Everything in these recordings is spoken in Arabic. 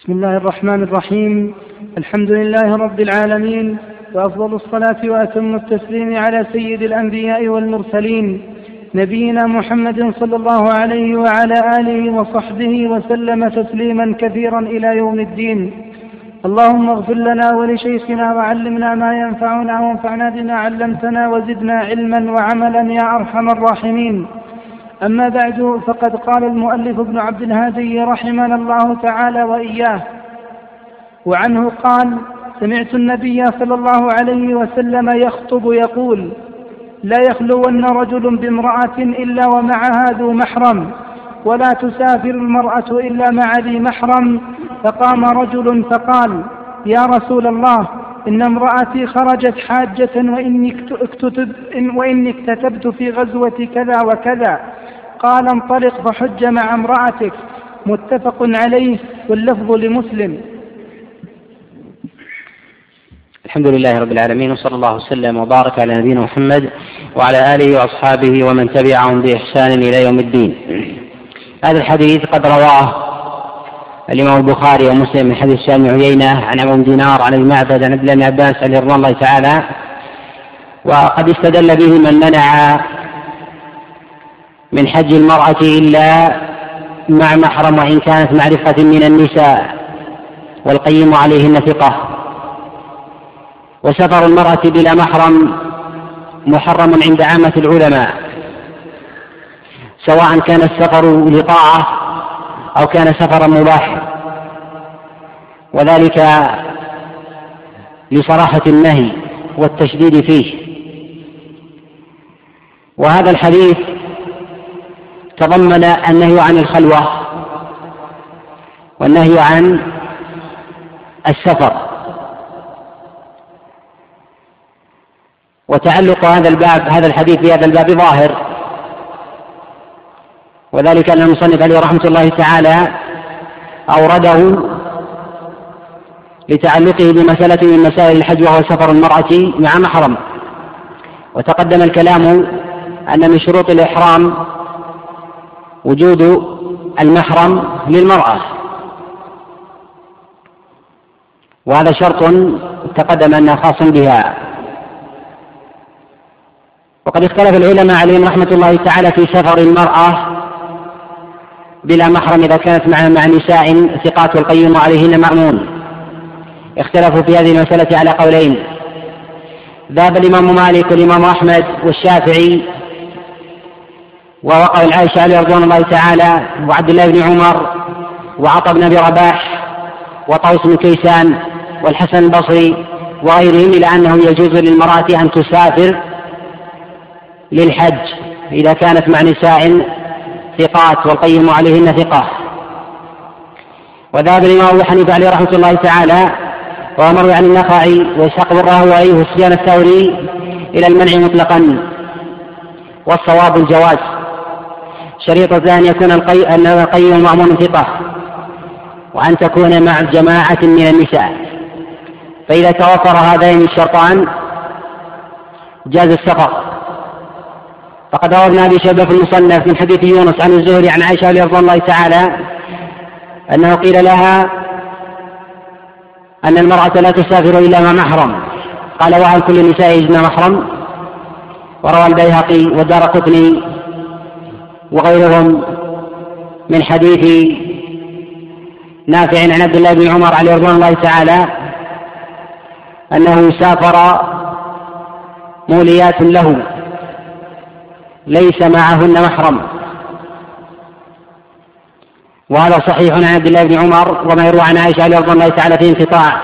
بسم الله الرحمن الرحيم. الحمد لله رب العالمين وأفضل الصلاة وأتم التسليم على سيد الأنبياء والمرسلين نبينا محمد صلى الله عليه وعلى آله وصحبه وسلم تسليما كثيرا إلى يوم الدين. اللهم اغفر لنا ولشيخنا وعلمنا ما ينفعنا وانفعنا بما علمتنا وزدنا علما وعملا يا أرحم الراحمين. أما بعد فقد قال المؤلف ابن عبد الهادي رحمنا الله تعالى وإياه. وعنه قال سمعت النبي صلى الله عليه وسلم يخطب يقول لا يخلون رجل بامرأة إلا ومعها ذو محرم ولا تسافر المرأة إلا مع ذي محرم. فقام رجل فقال يا رسول الله إن امرأتي خرجت حاجة وإني اكتتب وإني اكتتبت في غزوة كذا وكذا قال انطلق فحج مع امرأتك. متفق عليه واللفظ لمسلم. الحمد لله رب العالمين وصلى الله وسلم وبارك على نبينا محمد وعلى آله وأصحابه ومن تبعهم بإحسان إلى يوم الدين. هذا الحديث قد رواه الإمام البخاري ومسلم من حديث سالم عيينة عن ابو دينار عن المعبد عن عبد الله بن عباس رضوان الله تعالى وقد استدل به من منع من حج المرأة إلا مع محرم وإن كانت معرفة من النساء والقيم عليهن ثقة. وسفر المرأة بلا محرم محرم عند عامة العلماء سواء كان السفر لطاعة أو كان سفرا مباحا وذلك لصراحة النهي والتشديد فيه. وهذا الحديث تضمن النهي عن الخلوة والنهي عن السفر. وتعلق هذا الباب هذا الحديث بهذا الباب ظاهر. وذلك أن المصنف عليه رحمة الله تعالى أورده لتعلقه بمسألة من مسائل الحج وهو سفر المرأة مع محرم. وتقدم الكلام أن من شروط الإحرام وجود المحرم للمرأة. وهذا شرط تقدم أنه خاص بها. وقد اختلف العلماء عليهم رحمة الله تعالى في سفر المرأة بلا محرم إذا كانت مع مع نساء ثقات والقيم عليهن مأمون. اختلفوا في هذه المسألة على قولين. ذهب الإمام مالك والإمام أحمد والشافعي ووقع العائشة عليه رضوان الله تعالى وعبد الله بن عمر وعطى بن أبي رباح وطوس بن كيسان والحسن البصري وغيرهم إلى أنه يجوز للمرأة أن تسافر للحج إذا كانت مع نساء ثقات والقيم عليهن ثقة. وذهب الإمام أبو حنيفة عليه رحمة الله تعالى ومروي عن النخعي وإسحاق بن راهوي وسفيان الثوري إلى المنع مطلقا. والصواب الجواز. شريطة أن يكون القي... أن القيم مأمون ثقة وأن تكون مع جماعة من النساء. فإذا توفر هذين الشرطان جاز السفر. فقد روى ابن أبي شيبة في المصنف من حديث يونس عن الزهري عن عائشة رضي الله تعالى أنه قيل لها أن المرأة لا تسافر إلا مع محرم. قال وهل كل النساء يجدن محرم. وروى البيهقي والدار قطني وغيرهم من حديث نافع عن عبد الله بن عمر عليه رضوان الله تعالى أنه سافر موليات له ليس معهن محرم. وهذا صحيح عن عبد الله بن عمر وما يروى عن عائشة رضي الله تعالى في انقطاع.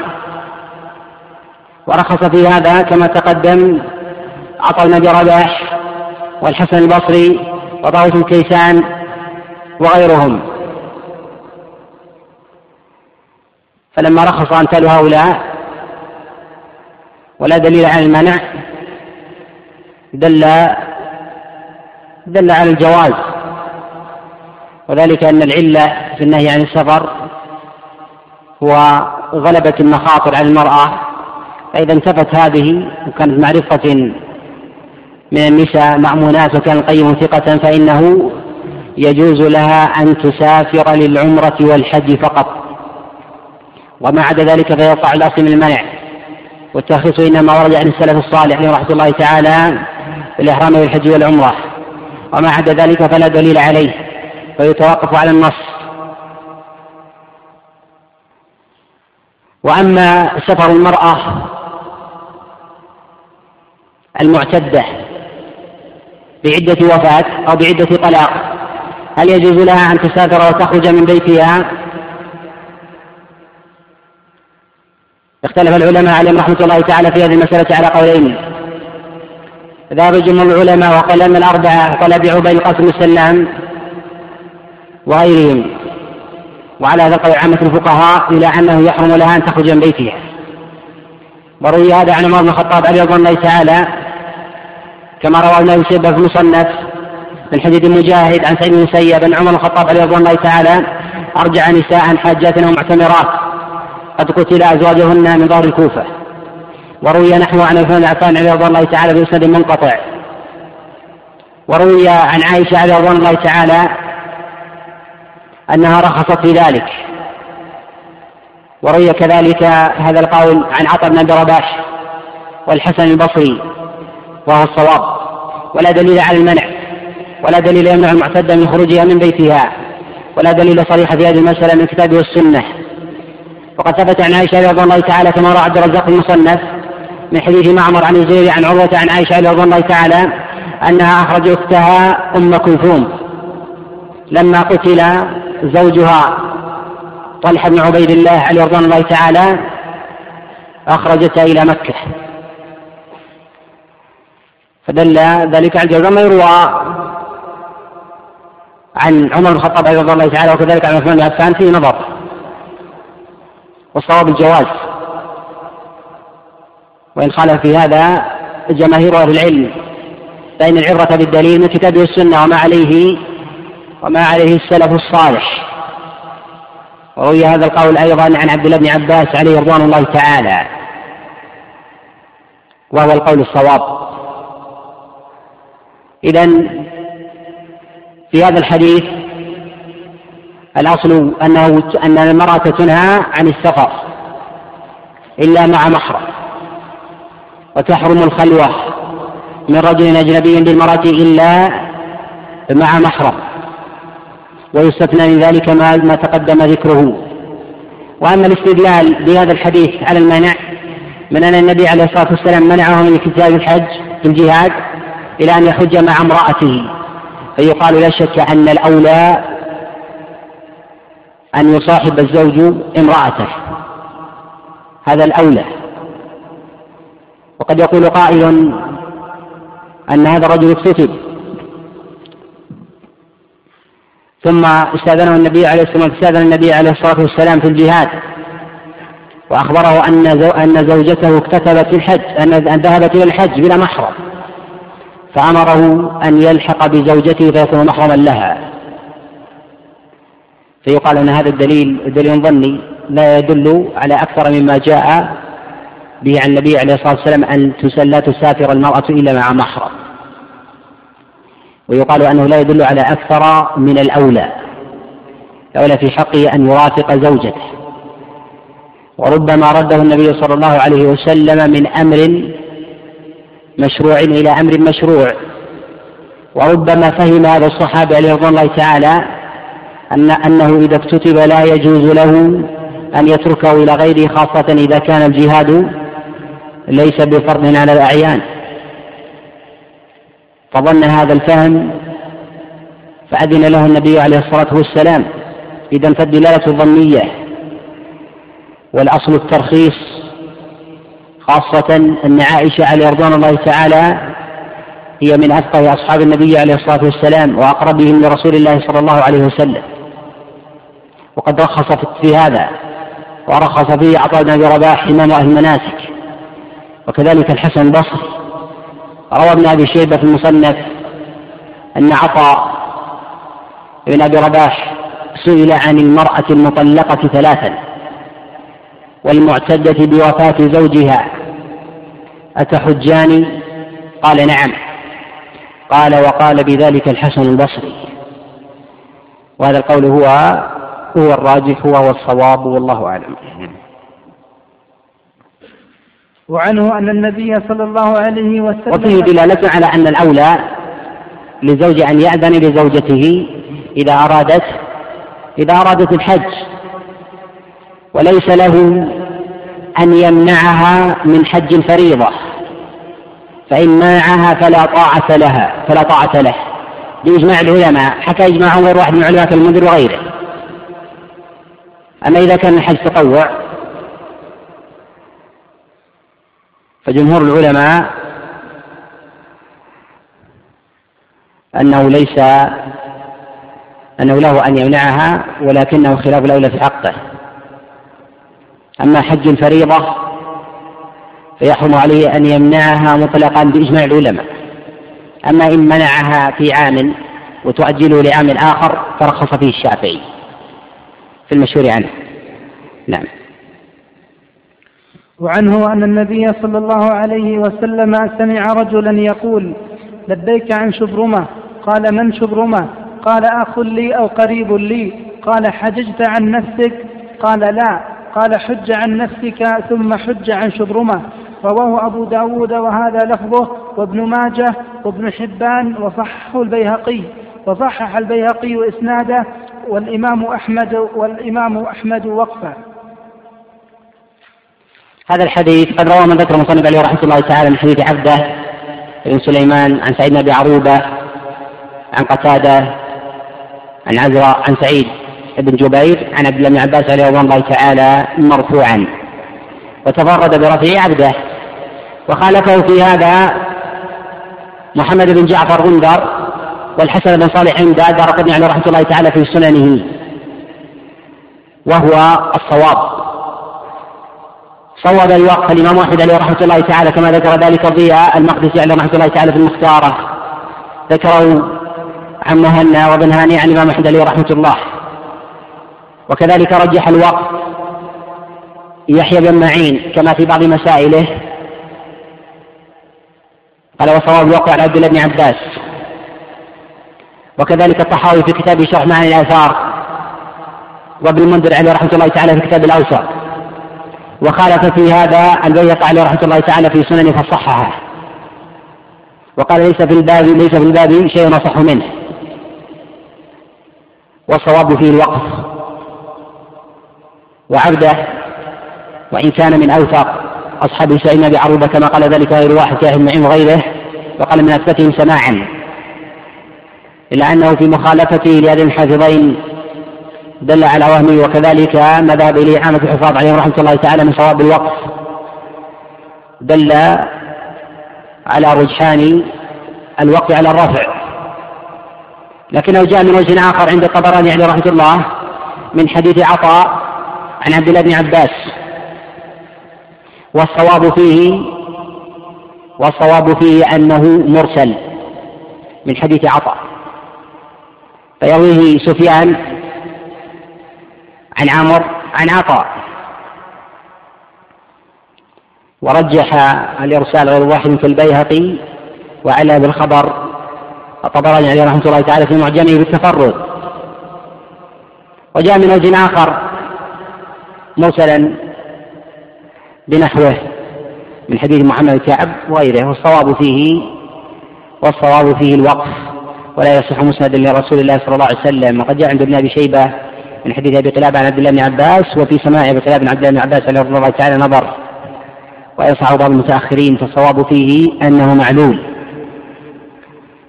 ورخص في هذا كما تقدم عطاء بن رباح والحسن البصري وطاووس بن كيسان وغيرهم. فلما رخص أمثال هؤلاء ولا دليل على المنع دل دل على الجواز. وذلك أن العلة في النهي عن السفر هو غلبة المخاطر على المرأة فإذا انتفت هذه وكانت معرفة من النساء مأمونات وكان القيم ثقة فإنه يجوز لها أن تسافر للعمرة والحج فقط. وما عدا ذلك فيوقع الأصل من المنع. والترخيص إنما ورد عن السلف الصالح رحمة الله تعالى في الإحرام بالحج والعمرة. وما عدا ذلك فلا دليل عليه فيتوقف على النص. وأما سفر المرأة المعتدة بعدة وفاة أو بعدة طلاق. هل يجوز لها أن تسافر وتخرج من بيتها؟ اختلف العلماء عليهم رحمة الله تعالى في هذه المسألة على قولين. ذهب جمهور العلماء وقال أن الأربعة قال أبي عبيد القاسم السلام وغيرهم. وعلى هذا قول عامة الفقهاء إلى أنه يحرم لها أن تخرج من بيتها. وروي هذا عن عمر بن الخطاب رضي الله تعالى كما روى ابن ابي شيبه في المصنف من حديث مجاهد عن سعيد بن المسيب أن عمر بن الخطاب عليه رضي الله تعالى أرجع نساء حاجات ومعتمرات قد قتل أزواجهن من ظهر الكوفة. وروي نحو عن عثمان بن عفان عليه رضي الله تعالى بإسناد منقطع. وروي عن عائشة عليه رضي الله تعالى أنها رخصت في ذلك. وروي كذلك هذا القول عن عطاء بن رباح والحسن البصري. وهو الصواب ولا دليل على المنع ولا دليل يمنع المعتدة من خروجها من بيتها ولا دليل صريح في هذه المسألة من الكتاب والسنة. وقد ثبت عن عائشة رضي الله تعالى كما روى عبد الرزاق المصنف من حديث معمر عن الزهري عن عروة عن عائشة رضي الله تعالى أنها أخرجت أختها أم كلثوم لما قتل زوجها طلحة بن عبيد الله عليه رضوان الله تعالى أخرجتها إلى مكة. فدل ذلك على الجواز ما يروى عن عمر بن الخطاب رضي الله تعالى وكذلك عن عثمان بن عفان فيه نظر والصواب الجواز. وإن خالف في هذا جماهير أهل العلم فإن العبرة بالدليل من كتابه السنة وما عليه وما عليه السلف الصالح. وروي هذا القول أيضا عن عبد الله بن عباس عليه رضوان الله تعالى. وهو القول الصواب. إذا في هذا الحديث الأصل أنه أن المرأة تنهى عن السفر إلا مع محرم وتحرم الخلوة من رجل أجنبي بالمرأة إلا مع محرم ويستثنى من ذلك ما ما تقدم ذكره وأما الاستدلال بهذا الحديث على المنع من أن النبي عليه الصلاة والسلام منعه من كتاب الحج في الجهاد إلى أن يحج مع امرأته. فيقال لا شك أن الأولى أن يصاحب الزوج امرأته. هذا الأولى. وقد يقول قائل أن هذا الرجل اكتتب ثم استاذنه النبي عليه الصلاة والسلام استاذن النبي عليه الصلاة والسلام في الجهاد. وأخبره أن أن زوجته اكتتبت الحج أن ذهبت إلى الحج بلا محرم. فأمره أن يلحق بزوجته فيكون محرما لها. فيقال أن هذا الدليل دليل ظني لا يدل على أكثر مما جاء به عن النبي عليه الصلاة والسلام أن لا تسافر المرأة إلا مع محرم. ويقال أنه لا يدل على أكثر من الأولى الأولى في حقه أن يرافق زوجته. وربما رده النبي صلى الله عليه وسلم من أمر مشروع إلى أمر مشروع. وربما فهم هذا الصحابي عليه رضوان الله تعالى أن أنه إذا اكتتب لا يجوز له أن يتركه إلى غيره خاصة إذا كان الجهاد ليس بفرض على الأعيان. فظن هذا الفهم فأذن له النبي عليه الصلاة والسلام إذا فالدلالة ظنية والأصل الترخيص خاصة أن عائشة عليه رضوان الله تعالى هي من أفقه أصحاب النبي عليه الصلاة والسلام وأقربهم لرسول الله صلى الله عليه وسلم. وقد رخص في هذا ورخص فيه عطاء بن أبي رباح إمام أهل المناسك. وكذلك الحسن البصري. روى ابن أبي شيبة في المصنف أن عطاء بن أبي رباح سئل عن المرأة المطلقة ثلاثا. والمعتدة بوفاة زوجها. اتحجان قال نعم. قال وقال بذلك الحسن البصري. وهذا القول هو هو الراجح وهو الصواب والله أعلم. وعنه أن النبي صلى الله عليه وسلم وفيه دلالة على أن الأولى للزوج أن يأذن لزوجته إذا أرادت إذا أرادت الحج. وليس له أن يمنعها من حج الفريضة. فإن منعها فلا طاعة لها فلا طاعة له. بإجماع العلماء حكى إجماع غير واحد من العلماء كالمنذر وغيره. أما إذا كان الحج تطوع فجمهور العلماء أنه ليس أنه له أن يمنعها ولكنه خلاف الأولى في حقه. أما حج الفريضة فيحرم عليه أن يمنعها مطلقا بإجماع العلماء. أما إن منعها في عام وتؤجله لعام آخر فرخص فيه الشافعي في المشهور عنه. نعم. وعنه أن النبي صلى الله عليه وسلم سمع رجلا يقول لبيك عن شبرمة. قال من شبرمة؟ قال أخ لي أو قريب لي. قال حججت عن نفسك؟ قال لا. قال حج عن نفسك ثم حج عن شبرمة. رواه أبو داود وهذا لفظه وابن ماجه وابن حبان وصححه البيهقي. وصحح البيهقي إسناده والإمام أحمد والإمام أحمد وقفه. هذا الحديث قد روى من ذكر المصنف عليه رحمة الله تعالى من حديث عبده بن سليمان عن سعيد بن أبي عروبة عن قتادة عن عزراء عن سعيد. بن جبير عن عبد الله بن عباس رضوان الله تعالى مرفوعا. وتفرد برفع عبده. وخالفه في هذا محمد بن جعفر غندر والحسن بن صالح عند دار قطني عليه رحمة الله تعالى في سننه. وهو الصواب. صوب الوقف الإمام أحمد عليه رحمة الله تعالى كما ذكر ذلك الضياء المقدسي عليه رحمة الله تعالى في المختارة. ذكروا عن مهنا وابن هاني عن الإمام أحمد عليه رحمة الله. وكذلك رجح الوقف يحيى بن معين كما في بعض مسائله. قال وصواب الوقف على عبد الله بن عباس. وكذلك الطحاوي في كتابه شرح معاني الآثار. وابن المنذر عليه رحمة الله تعالى في كتاب الأوسط وخالف في هذا البيهقي عليه رحمة الله تعالى في سننه فصححه. وقال ليس في الباب ليس في الباب شيء اصح منه. والصواب فيه الوقف وعبده وإن كان من أوثق أصحاب سعيد بن عروبه كما قال ذلك غير واحد كاهل معين وغيره وقال من أثبتهم سماعا. إلا أنه في مخالفته لهذين الحافظين دل على وهمه وكذلك ما ذهب اليه عامه الحفاظ عليهم رحمة الله تعالى من صواب الوقف دل على رجحان الوقف على الرفع. لكنه جاء من وجه آخر عند الطبراني عليه رحمة الله من حديث عطاء عن عبد الله بن عباس. والصواب فيه والصواب فيه أنه مرسل من حديث عطاء. فيرويه سفيان عن عمر عن عطاء. ورجح الإرسال غير واحد في البيهقي وعلى بالخبر. الطبراني عليه رحمة الله تعالى في معجمه بالتفرد. وجاء من وجه آخر. مرسلا بنحوه من حديث محمد كعب وغيره والصواب فيه والصواب فيه الوقف ولا يصح مسندا لرسول الله صلى الله عليه وسلم. وقد جاء عند ابن أبي شيبة من حديث أبي قلاب عن عبد الله بن عباس وفي سماع أبي قلاب عن عبد الله بن عباس عليه الله تعالى نظر ويصح بعض المتأخرين فالصواب فيه أنه معلول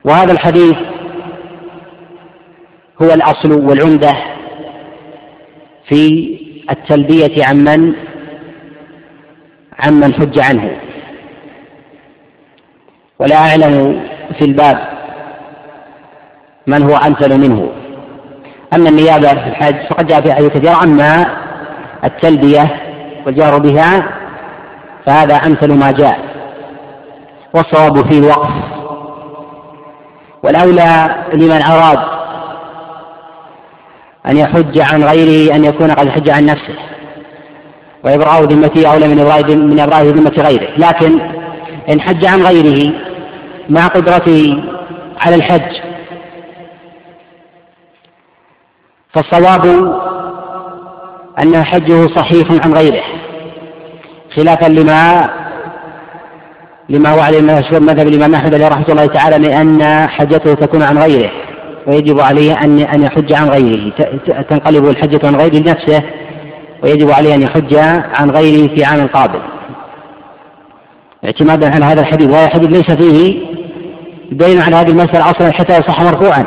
وهذا الحديث هو الأصل والعمدة في التلبية عمن عمن حج عنه. ولا أعلم في الباب من هو امثل منه. أما النيابة في الحج فقد جاء في أحاديث كثيرة أما التلبية والجار بها فهذا أمثل ما جاء. والصواب فيه الوقف. والأولى لمن أراد أن يحج عن غيره أن يكون قد حج عن نفسه. وإبراء ذمته أولى من إبراء من إبراء ذمة غيره. لكن إن حج عن غيره مع قدرته على الحج فالصواب أن حجه صحيح عن غيره. خلافا لما لما هو عليه مشهور مذهب الإمام أحمد رحمة الله تعالى من أن حجته تكون عن غيره. ويجب عليه أن أن يحج عن غيره. تنقلب الحجة عن غيره لنفسه ويجب عليه أن يحج عن غيره في عام قابل. اعتمادا على هذا الحديث وهذا الحديث ليس فيه دليل على هذه المسألة أصلا حتى يصح مرفوعا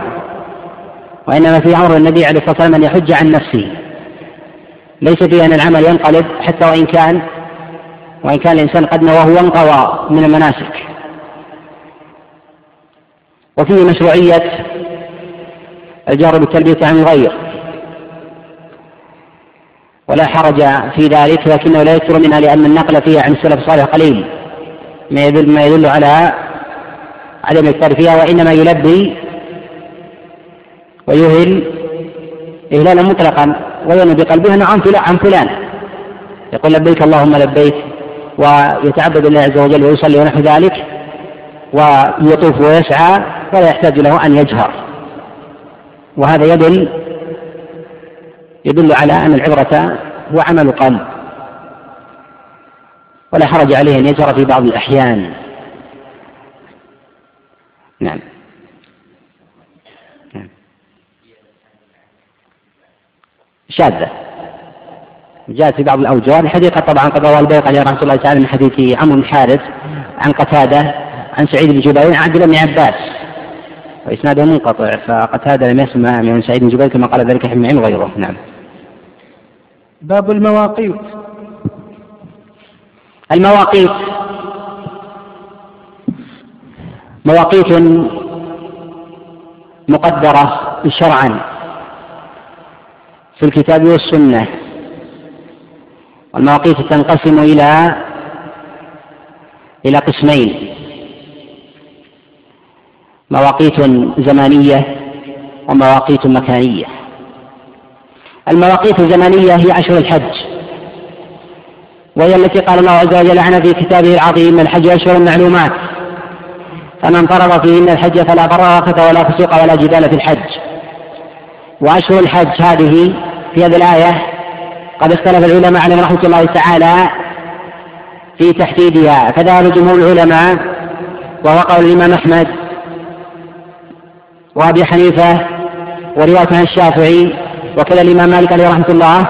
وإنما في أمر النبي عليه الصلاة والسلام أن يحج عن نفسه. ليس فيه أن العمل ينقلب حتى وإن كان وإن كان الإنسان قد نواه وانقضى من المناسك. وفيه مشروعية الجار بالتلبية عن الغير. ولا حرج في ذلك لكنه لا يكثر منها لأن النقل فيها عن السلف الصالح قليل. ما يدل ما يدل على عدم الإكثار فيها وإنما يلبي ويهل إهلالا مطلقا وينوي بقلبه نعم عن فلان. يقول لبيك اللهم لبيك ويتعبد الله عز وجل ويصلي ونحو ذلك ويطوف ويسعى ولا يحتاج له أن يجهر. وهذا يدل يدل على أن العبرة هو عمل قلب ولا حرج عليه أن يجهر في بعض الأحيان. نعم. نعم. شاذة. جاءت في بعض الأوجه الحديقة طبعا قد روى البيق عليه رحمة الله تعالى من حديث عمرو بن حارث عن قتادة عن سعيد بن جبير عن عبد الله بن عباس. وإسناده منقطع فقتادة لم يسمع من سعيد بن جبير كما قال ذلك ابن معين وغيره نعم. باب المواقيت. المواقيت. مواقيت مقدرة شرعا في الكتاب والسنة. والمواقيت تنقسم إلى إلى قسمين. مواقيت زمانية ومواقيت مكانية. المواقيت الزمانية هي أشهر الحج وهي التي قال الله عز وجل عنها في كتابه العظيم الحج أشهر معلومات فمن فرض فيهن الحج فلا رفث ولا فسوق ولا جدال في الحج. وأشهر الحج هذه في هذه الآية قد اختلف العلماء عليهم رحمة الله تعالى في تحديدها. فذهب جمهور العلماء وهو قول الإمام أحمد وأبي حنيفة ورواية عن الشافعي وكذا الإمام مالك عليه رحمة الله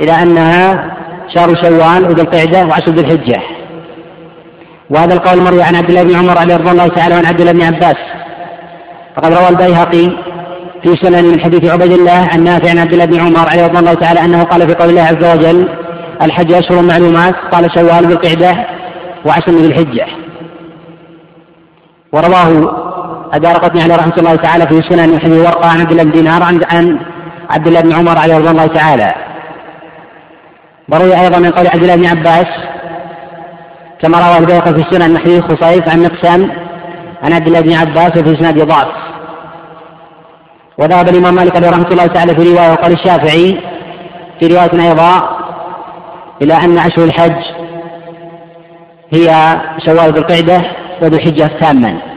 إلى أنها شهر شوال وذو القعدة وعشر ذي الحجة. وهذا القول مروي عن عبد الله بن عمر عليه رضي الله تعالى وعن عبد الله بن عباس. فقد روى البيهقي في سنن من حديث عبيد الله عن نافع عن عبد الله بن عمر عليه رضي الله تعالى أنه قال في قول الله عز وجل الحج أشهر معلومات قال شوال ذو القعدة وعشر ذي الحجة. ورواه أدار قطني عليه رحمة الله تعالى في سنن حديث ورقة عن عبد الله بن دينار عن عبد الله بن عمر عليه رضي الله تعالى. وروي أيضا من قول عبد الله بن عباس كما روى البيهقي في السنن حديث خصيف عن مقسم عن عبد الله بن عباس وفي إسناد ضعف. وذهب الإمام مالك عليه رحمة الله تعالى في رواية وقال الشافعي في رواية أيضا إلى أن أشهر الحج هي شوال ذو القعدة وذو الحجة تاما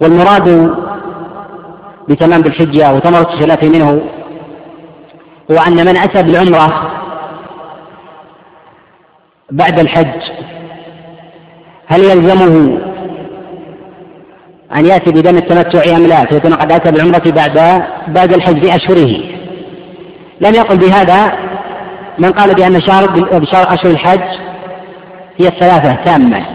والمراد بتمام بالحجة وثمرة الخلاف منه هو أن من أتى بالعمرة بعد الحج هل يلزمه أن يأتي بدم التمتع أم لا؟ فيكون قد أتى بالعمرة بعد بعد الحج بأشهره. لم يقل بهذا من قال بأن شهر بشهر أشهر الحج هي الثلاثة تامة.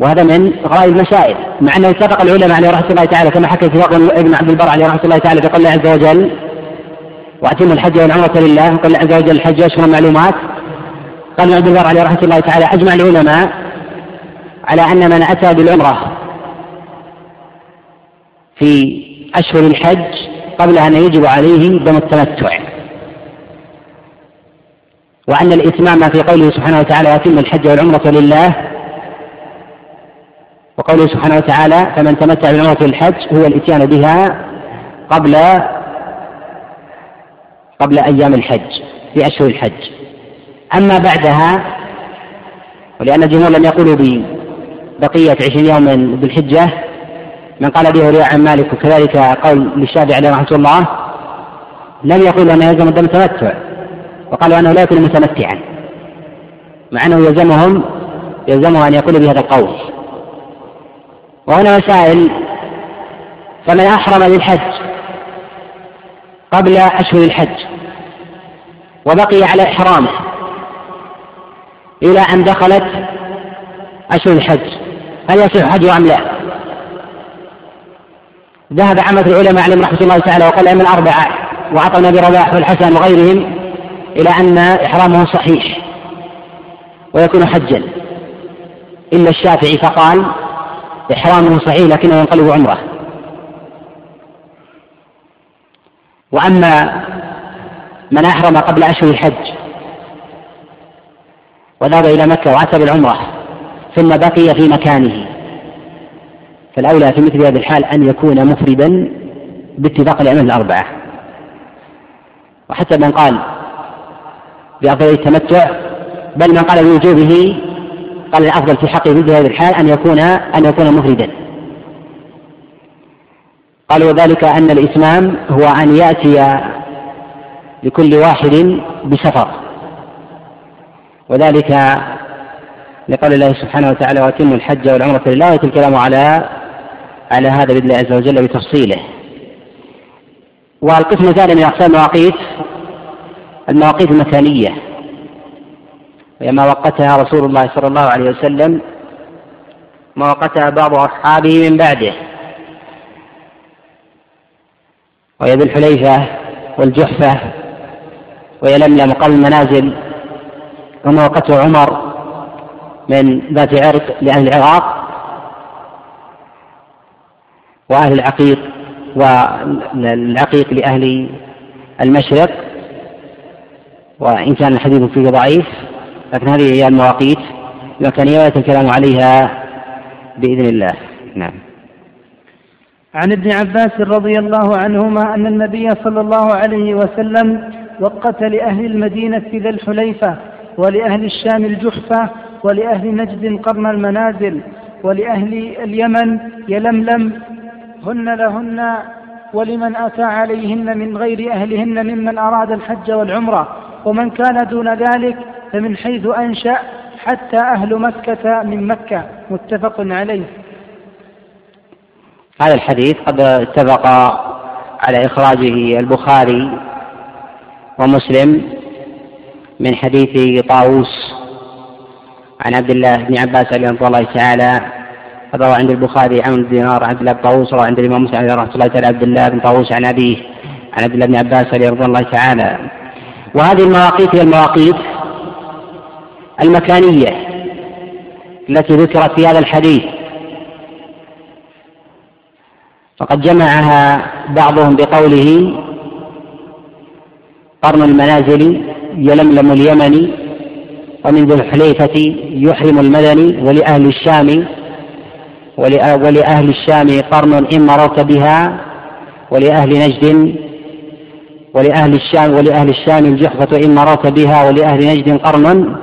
وهذا من غرائب المسائل مع أنه اتفق العلماء عليه رحمة الله تعالى كما حكى اتفاق ابن عبد البر عليه رحمة الله تعالى بقول الله عز وجل واتموا الحج والعمرة لله. قال الله عز وجل الحج أشهر معلومات. قال ابن عبد البر عليه رحمة الله تعالى أجمع العلماء على أن من أتى بالعمرة في أشهر الحج قبل أن يجب عليه دم التمتع وأن الإتمام في قوله سبحانه وتعالى وأتم الحج والعمرة لله وقوله سبحانه وتعالى فمن تمتع بالعمرة الحج هو الإتيان بها قبل قبل أيام الحج في أشهر الحج. أما بعدها ولأن الجمهور لم يقولوا ببقية عشرين يوما بالحجة من قال به رواية عن مالك وكذلك قول للشافعي عليه رحمة الله لم يقول أنه يلزم الدم التمتع وقالوا أنه لا يكون متمتعا مع أنه يلزمهم يلزمه أن يقول بهذا القول. وهنا مسائل فمن أحرم للحج قبل أشهر الحج وبقي على إحرامه إلى أن دخلت أشهر الحج هل يصح حجه أم لا؟ ذهب عامة العلماء عليهم رحمة الله تعالى وقال من أربعة وعطى النبي رباح والحسن وغيرهم إلى أن إحرامه صحيح ويكون حجا إلا الشافعي فقال إحرامه صحيح لكنه ينقلب عمرة. وأما من أحرم قبل أشهر الحج وذهب إلى مكة وأتى بالعمرة ثم بقي في مكانه فالأولى في مثل هذه الحال أن يكون مفردا باتفاق الأئمة الأربعة. وحتى من قال بأفضل التمتع بل من قال بوجوبه قال الأفضل في حقه مثل هذه الحال أن يكون أن يكون مفردا. قال وذلك أن الإتمام هو أن يأتي لكل واحد بسفر. وذلك لقول الله سبحانه وتعالى وأتموا الحج والعمرة لله. الكلام على على هذا بإذن الله عز وجل بتفصيله. والقسم الثاني من أقسام المواقيت المواقيت المكانية. وهي ما وقتها رسول الله صلى الله عليه وسلم ما وقتها بعض أصحابه من بعده. وهي الحليفة والجحفة ويلملم قبل المنازل وما وقته عمر من ذات عرق لأهل العراق وأهل العقيق والعقيق لأهل المشرق. وإن كان الحديث فيه ضعيف لكن هذه هي المواقيت المكانية ويأتي الكلام عليها بإذن الله. نعم. عن ابن عباس رضي الله عنهما أن النبي صلى الله عليه وسلم وقت لأهل المدينة ذا الحليفة ولأهل الشام الجحفة ولأهل نجد قرن المنازل ولأهل اليمن يلملم هن لهن ولمن أتى عليهن من غير أهلهن ممن أراد الحج والعمرة ومن كان دون ذلك فمن حيث أنشأ حتى أهل مكة من مكة. متفق عليه. هذا الحديث قد اتفق على إخراجه البخاري ومسلم من حديث طاووس عن عبد الله بن عباس رضي الله تعالى روى عند البخاري عن دينار عبد الله بن طاووس روى عند الإمام مسلم رحمه الله تعالى عبد الله بن طاووس عن أبيه عن عبد الله بن عباس رضي الله تعالى. وهذه المواقيت هي المواقيت المكانية التي ذكرت في هذا الحديث. فقد جمعها بعضهم بقوله قرن المنازل يلملم اليمني ومن ذي الحليفة يحرم المدني ولأهل الشام ولأهل الشام قرن إن مررت بها ولأهل نجد ولأهل الشام ولأهل الشام الجحفة إن مررت بها ولأهل نجد قرن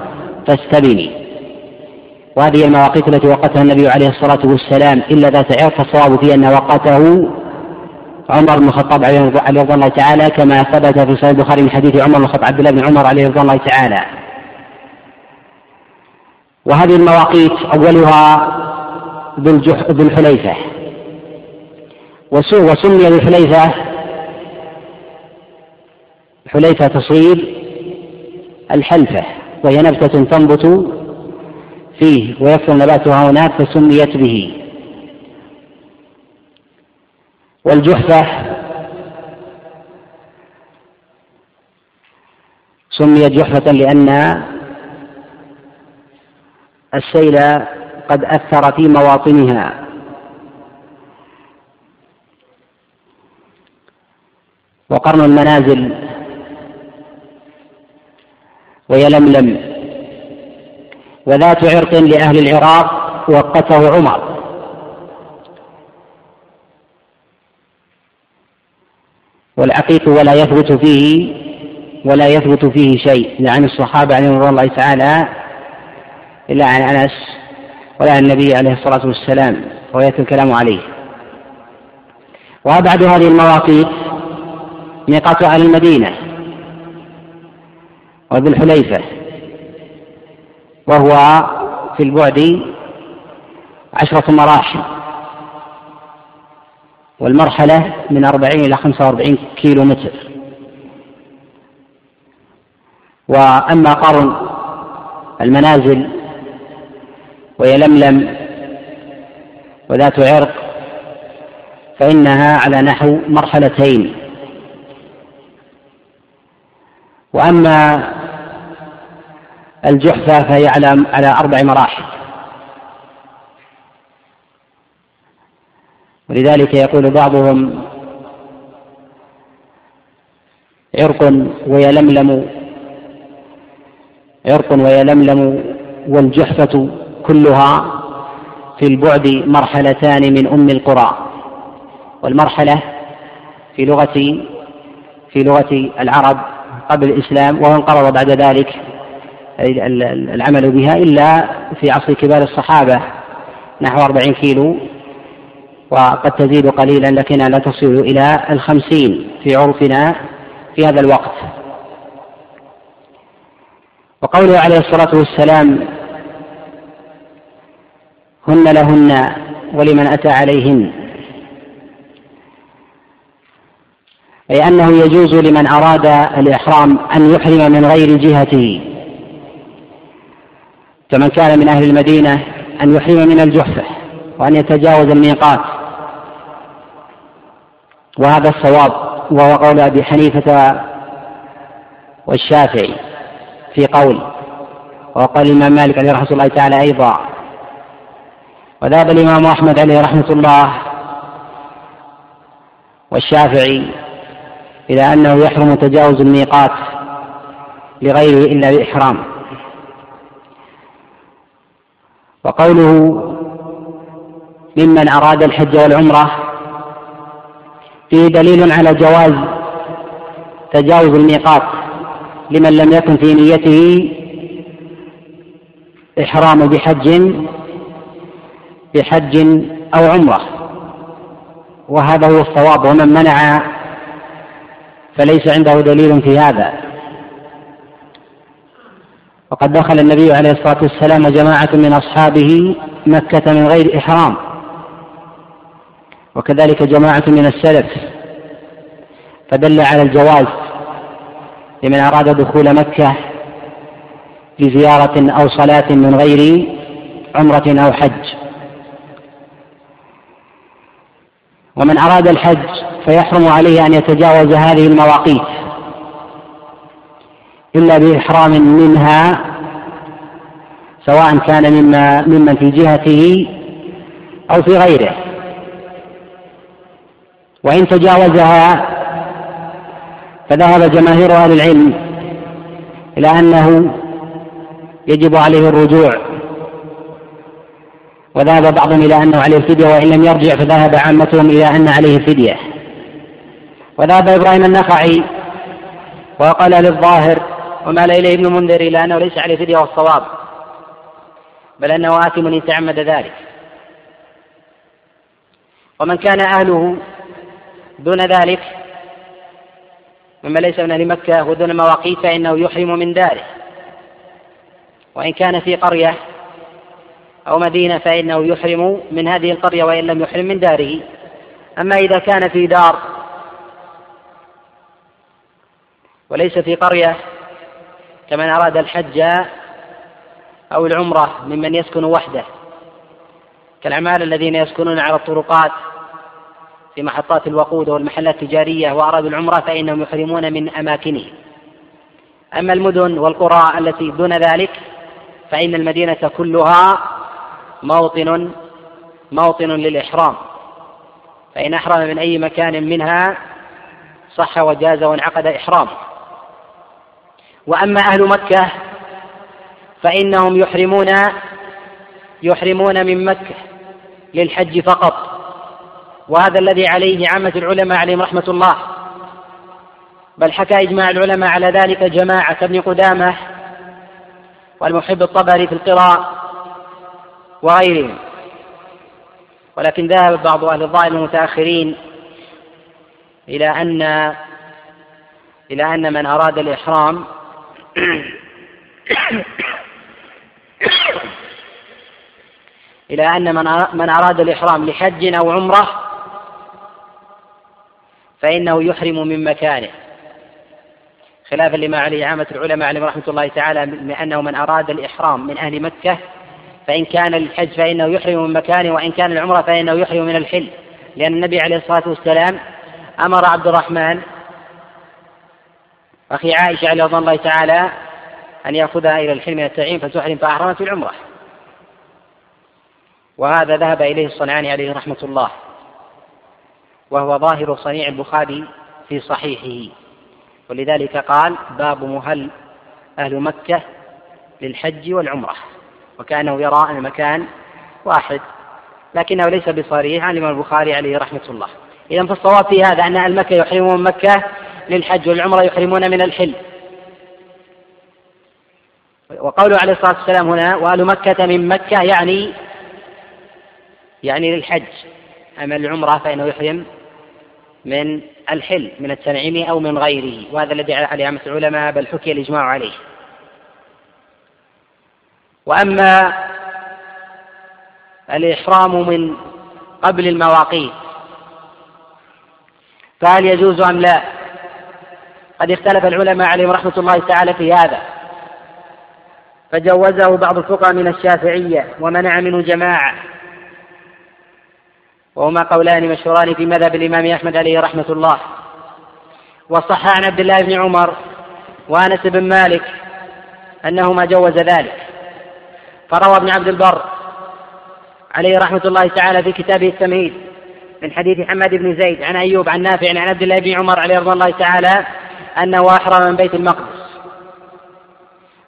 فاستبني وهذه المواقيت التي وقتها النبي عليه الصلاة والسلام إلا ذات عرق فالصواب في أن وقته عمر بن الخطاب عليه رضي الله تعالى كما ثبت في صحيح البخاري من حديث عمر بن الخطاب عبد الله بن عمر عليه رضي الله تعالى. وهذه المواقيت أولها ذو الحليفة. وسمي ذو الحليفة حليفة تصوير الحلفة. وهي نبتة تنبت فيه ويكثر نباتها هناك فسميت به. والجحفة سميت جحفة لأن السيل قد أثر في مواطنها. وقرن المنازل ويلملم. وذات عرق لأهل العراق وقته عمر. والعقيق ولا يثبت فيه ولا يثبت فيه شيء. عن الصحابة عليهم رضي الله تعالى إلا عن أنس ولا عن النبي عليه الصلاة والسلام ويأتي الكلام عليه. وأبعد هذه المواقيت ميقات أهل المدينة. وذو الحليفة وهو في البعد عشرة مراحل والمرحلة من أربعين إلى خمسة وأربعين كيلو متر وأما قرن المنازل ويلملم وذات عرق فإنها على نحو مرحلتين. وأما الجحفة فهي على على أربع مراحل. ولذلك يقول بعضهم عرق ويلملم عرق ويلملم والجحفة كلها في البعد مرحلتان من أم القرى. والمرحلة في لغة في لغة العرب قبل الإسلام وهو انقرض بعد ذلك العمل بها إلا في عصر كبار الصحابة نحو أربعين كيلو وقد تزيد قليلا لكنها لا تصل إلى الخمسين في عرفنا في هذا الوقت. وقوله عليه الصلاة والسلام هن لهن ولمن أتى عليهن أي أنه يجوز لمن أراد الإحرام أن يحرم من غير جهته. كمن كان من أهل المدينة أن يحرم من الجحفة وأن يتجاوز الميقات. وهذا الصواب وهو قول أبي حنيفة والشافعي في قول وقال الإمام مالك عليه رحمة الله تعالى أيضا. وذهب الإمام أحمد عليه رحمة الله والشافعي إلى أنه يحرم تجاوز الميقات لغيره إلا بإحرام. وقوله ممن أراد الحج والعمرة فيه دليل على جواز تجاوز الميقات لمن لم يكن في نيته إحرام بحج بحج أو عمرة. وهذا هو الصواب ومن منع فليس عنده دليل في هذا. وقد دخل النبي عليه الصلاة والسلام وجماعة من أصحابه مكة من غير إحرام. وكذلك جماعة من السلف. فدل على الجواز لمن أراد دخول مكة لزيارة أو صلاة من غير عمرة أو حج. ومن أراد الحج فيحرم عليه أن يتجاوز هذه المواقيت. إلا بإحرام منها سواء كان مما ممن في جهته أو في غيره. وإن تجاوزها فذهب جماهير أهل العلم إلى أنه يجب عليه الرجوع. وذهب بعضهم إلى أنه عليه الفدية وإن لم يرجع فذهب عامتهم إلى أن عليه فدية وذهب إبراهيم النخعي وقال للظاهر ومال إليه ابن منذر إلى أنه ليس عليه فدية والصواب بل أنه آثم إن تعمد ذلك. ومن كان أهله دون ذلك مما ليس من أهل مكة ودون مواقيت فإنه يحرم من داره. وإن كان في قرية أو مدينة فإنه يحرم من هذه القرية وإن لم يحرم من داره. أما إذا كان في دار وليس في قرية كمن أراد الحج أو العمرة ممن يسكن وحده كالعمال الذين يسكنون على الطرقات في محطات الوقود والمحلات التجارية وأرادوا العمرة فإنهم يحرمون من أماكنه. أما المدن والقرى التي دون ذلك فإن المدينة كلها موطن موطن للإحرام. فإن أحرم من أي مكان منها صح وجاز وانعقد إحرامه. وأما أهل مكة فإنهم يحرمون يحرمون من مكة للحج فقط. وهذا الذي عليه عامة العلماء عليهم رحمة الله. بل حكى إجماع العلماء على ذلك جماعة كابن قدامة والمحب الطبري في القراء وغيرهم. ولكن ذهب بعض أهل الظاهر المتأخرين إلى أن إلى أن من أراد الإحرام إلى أن من أراد الإحرام لحج أو عمرة فإنه يحرم من مكانه. خلافا لما عليه عامة العلماء عليهم رحمة الله تعالى بأنه من أراد الإحرام من أهل مكة فإن كان الحج فإنه يحرم من مكانه وإن كان العمرة فإنه يحرم من الحل. لأن النبي عليه الصلاة والسلام أمر عبد الرحمن أخي عائشة عليه رضي الله تعالى أن يأخذها إلى الحلم من التعيين فتحرم فأحرمت العمرة. وهذا ذهب إليه الصنعاني عليه رحمة الله. وهو ظاهر صنيع البخاري في صحيحه. ولذلك قال باب مهل أهل مكة للحج والعمرة. وكأنه يرى أن المكان واحد. لكنه ليس بصريح عن الإمام البخاري عليه رحمة الله. إذا فالصواب في هذا أن أهل مكة يحرمون مكة للحج والعمرة يحرمون من الحل. وقوله عليه الصلاة والسلام هنا وأهل مكة من مكة يعني يعني للحج. أما العمرة فإنه يحرم من الحل من التنعيم أو من غيره. وهذا الذي عليه عامة العلماء بل حكي الإجماع عليه. وأما الإحرام من قبل المواقيت فهل يجوز أم لا؟ قد اختلف العلماء عليهم رحمة الله تعالى في هذا. فجوزه بعض الفقهاء من الشافعية ومنع منه جماعة. وهما قولان مشهوران في مذهب الإمام أحمد عليه رحمة الله. وصح عن عبد الله بن عمر وأنس بن مالك أنهما جوز ذلك. فروى ابن عبد البر عليه رحمة الله تعالى في كتابه التمهيد من حديث حماد بن زيد عن أيوب عن نافع عن عبد الله بن عمر عليه رضي الله تعالى أنه أحرم من بيت المقدس.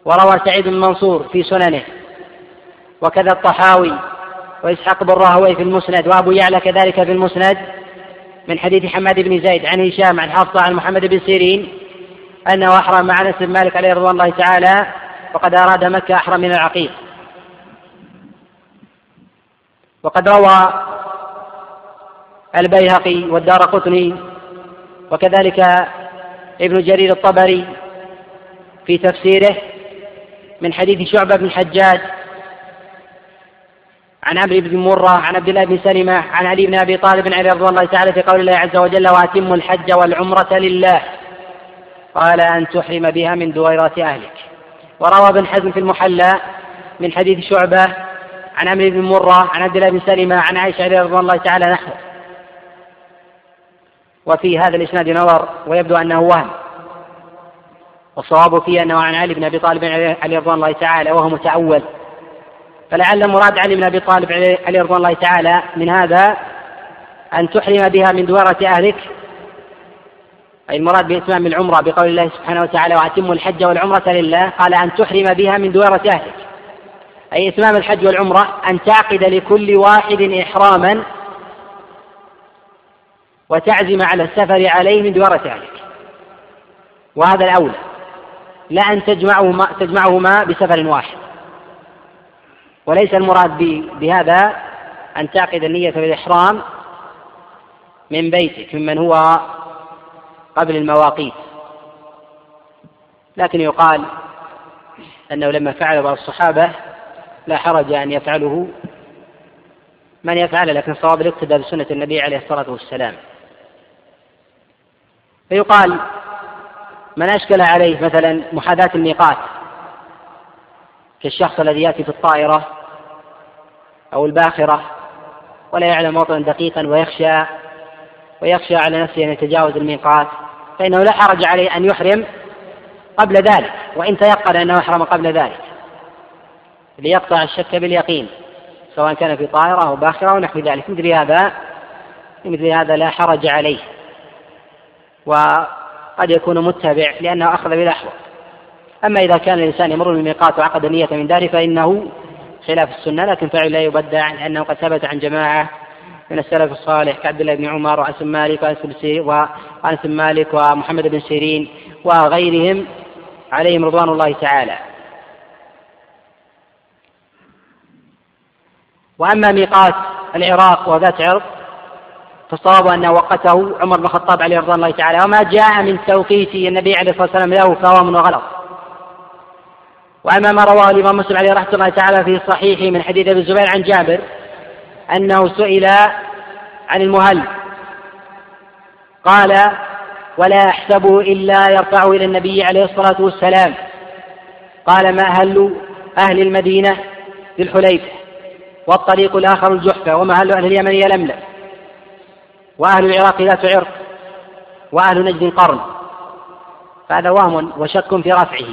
وروى سعيد بن في سننه. وكذا الطحاوي وإسحاق بن راهوي في المسند وأبو يعلى كذلك في المسند من حديث حماد بن زيد عن هشام عن حفصة عن محمد بن سيرين أنه أحرم مع أنس بن مالك عليه رضوان الله تعالى وقد أراد مكة أحرم من العقيق. وقد روى البيهقي والدار قطني وكذلك ابن جرير الطبري في تفسيره من حديث شعبة بن الحجاج عن عمرو بن مرة عن عبد الله بن سلمة عن علي بن أبي طالب عليه رضي الله تعالى في قول الله عز وجل وأتموا الحج والعمرة لله قال أن تحرم بها من دويرة أهلك وروى ابن حزم في المحلى من حديث شعبة عن عمرو بن مرة عن عبد الله بن سلمة عن عائشة رضي الله تعالى نحوه وفي هذا الإسناد نظر ويبدو أنه وهم. والصواب فيه أنه عن علي بن أبي طالب عليه رضوان الله تعالى وهو متأول. فلعل مراد علي بن أبي طالب عليه رضوان الله تعالى من هذا أن تحرم بها من دوره أهلك. أي المراد بإتمام العمرة بقول الله سبحانه وتعالى وأتموا الحج والعمرة لله قال أن تحرم بها من دوره أهلك. أي إتمام الحج والعمرة أن تعقد لكل واحد إحراما وتعزم على السفر عليه من دوره أهلك وهذا الأولى. لا أن تجمعهما تجمعهما بسفر واحد. وليس المراد بهذا أن تعقد النية بالإحرام من بيتك ممن هو قبل المواقيت. لكن يقال أنه لما فعل بعض الصحابة لا حرج أن يفعله من يفعل لكن الصواب الاقتداء بسنة النبي عليه الصلاة والسلام. فيقال من أشكل عليه مثلا محاذاة الميقات كالشخص الذي يأتي في الطائرة أو الباخرة ولا يعلم موطنا دقيقا ويخشى ويخشى على نفسه أن يتجاوز الميقات فإنه لا حرج عليه أن يحرم قبل ذلك وإن تيقن أنه أحرم قبل ذلك. ليقطع الشك باليقين سواء كان في طائرة أو باخرة أو نحو ذلك. مثل هذا مثل هذا لا حرج عليه. وقد يكون متبع لأنه أخذ بالأحوط أما إذا كان الإنسان يمر بالميقات وعقد النية من داره فإنه خلاف السنة لكن فعل لا يبدع لأنه قد ثبت عن جماعة من السلف الصالح كعبد الله بن عمر وأنس بن مالك وأنس بن مالك ومحمد بن سيرين وغيرهم عليهم رضوان الله تعالى. وأما ميقات العراق وذات عرق فالصواب أنه وقته عمر بن الخطاب عليه رضوان الله تعالى وما جاء من توقيت النبي عليه الصلاة والسلام له فهو من غلط. وأما ما رواه الإمام مسلم عليه رحمة الله تعالى في صحيحه من حديث أبي الزبير عن جابر أنه سئل عن المهل. قال ولا أحسبه إلا يرفعه إلى النبي عليه الصلاة والسلام قال ما أهل أهل المدينة بالحليفة والطريق الآخر الجحفة وما أهل أهل اليمن يلملم وأهل العراق ذات عرق وأهل نجد قرن فهذا وهم وشك في رفعه.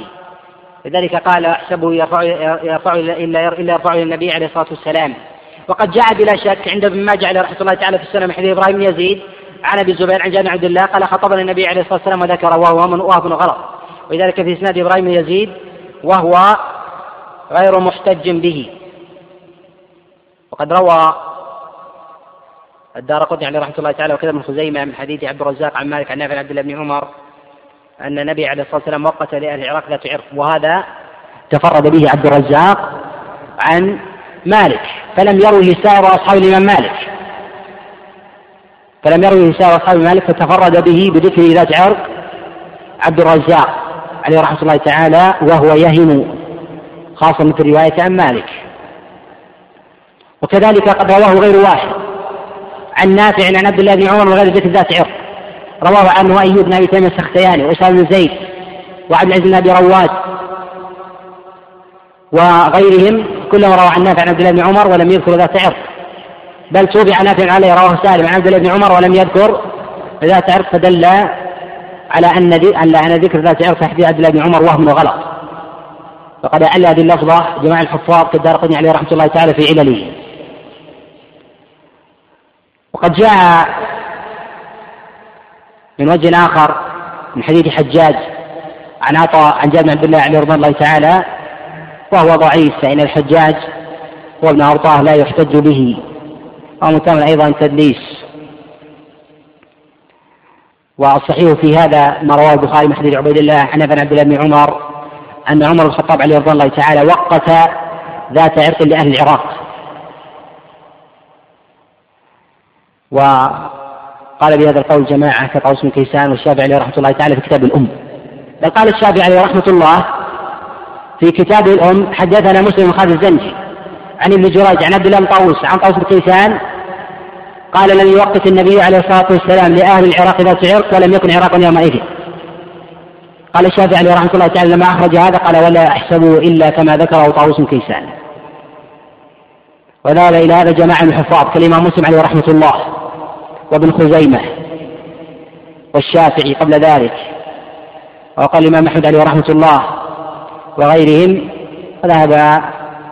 لذلك قال احسبه يرفع يرفع إلا يرفعه إلى النبي عليه الصلاة والسلام. وقد جاء بلا شك عند ابن ماجه عليه رحمة الله تعالى في السنة من حديث إبراهيم يزيد عن أبي الزبير عن جابر عبد الله قال خطبنا النبي عليه الصلاة والسلام وذكر وهو وهو غلط. ولذلك في إسناد إبراهيم يزيد وهو غير محتج به. وقد روى الدار قطني عليه رحمة الله تعالى وكذا من خزيمة من حديث عبد الرزاق عن مالك عن نافع عبد الله بن عمر أن النبي عليه الصلاة والسلام وقت لأهل العراق ذات عرق وهذا تفرد به عبد الرزاق عن مالك فلم يروه سائر أصحاب الإمام مالك. فلم يروه سائر أصحاب مالك فتفرد به بذكر ذات عرق عبد الرزاق عليه رحمة الله تعالى وهو يهم خاصة في الرواية عن مالك. وكذلك قد رواه غير واحد. عن نافع عن عبد الله بن عمر وغير ذكر ذات عرق رواه عنه أيوب بن أبي تيمية السختياني وأسامة بن زيد وعبد العزيز بن أبي رواد وغيرهم كلهم روى عن نافع عن عبد الله بن عمر ولم يذكر ذات عرق بل توبع نافع عليه رواه سالم عن عبد الله بن عمر ولم يذكر ذات عرق فدل على أن على أن ذكر ذات عرق في عبد الله بن عمر وهم وغلط فقد أعل هذه اللفظة جماعة الحفاظ كالدار عليه رحمة الله تعالى في علله. وقد جاء من وجه آخر من حديث حجاج عن عطاء عن جابر بن عبد الله عليه رضوان الله تعالى وهو ضعيف فإن الحجاج هو ابن أرطاه لا يحتج به. ومتهم أيضا تدليس. والصحيح في هذا ما رواه البخاري من حديث عبيد الله عن ابن عبد الله بن عمر أن عمر بن الخطاب عليه رضوان الله تعالى وقت ذات عرق لأهل العراق. وقال بهذا القول جماعة كطاووس بن كيسان والشافعي عليه رحمة الله تعالى في كتاب الأم. بل قال الشافعي عليه رحمة الله في كتاب الأم حدثنا مسلم بن خالد الزنجي عن ابن جريج عن عبد الله بن طاووس عن طاووس بن كيسان قال لم يوقت النبي عليه الصلاة والسلام لأهل العراق ذات عرق ولم يكن عراق يومئذ. قال الشافعي عليه رحمة الله تعالى لما أخرج هذا قال ولا أحسبه إلا كما ذكره طاووس كيسان. وذهب إلى هذا جماعة من الحفاظ كالإمام مسلم عليه رحمة الله وابن خزيمة والشافعي قبل ذلك وقال الإمام أحمد عليه رحمة الله وغيرهم وذهب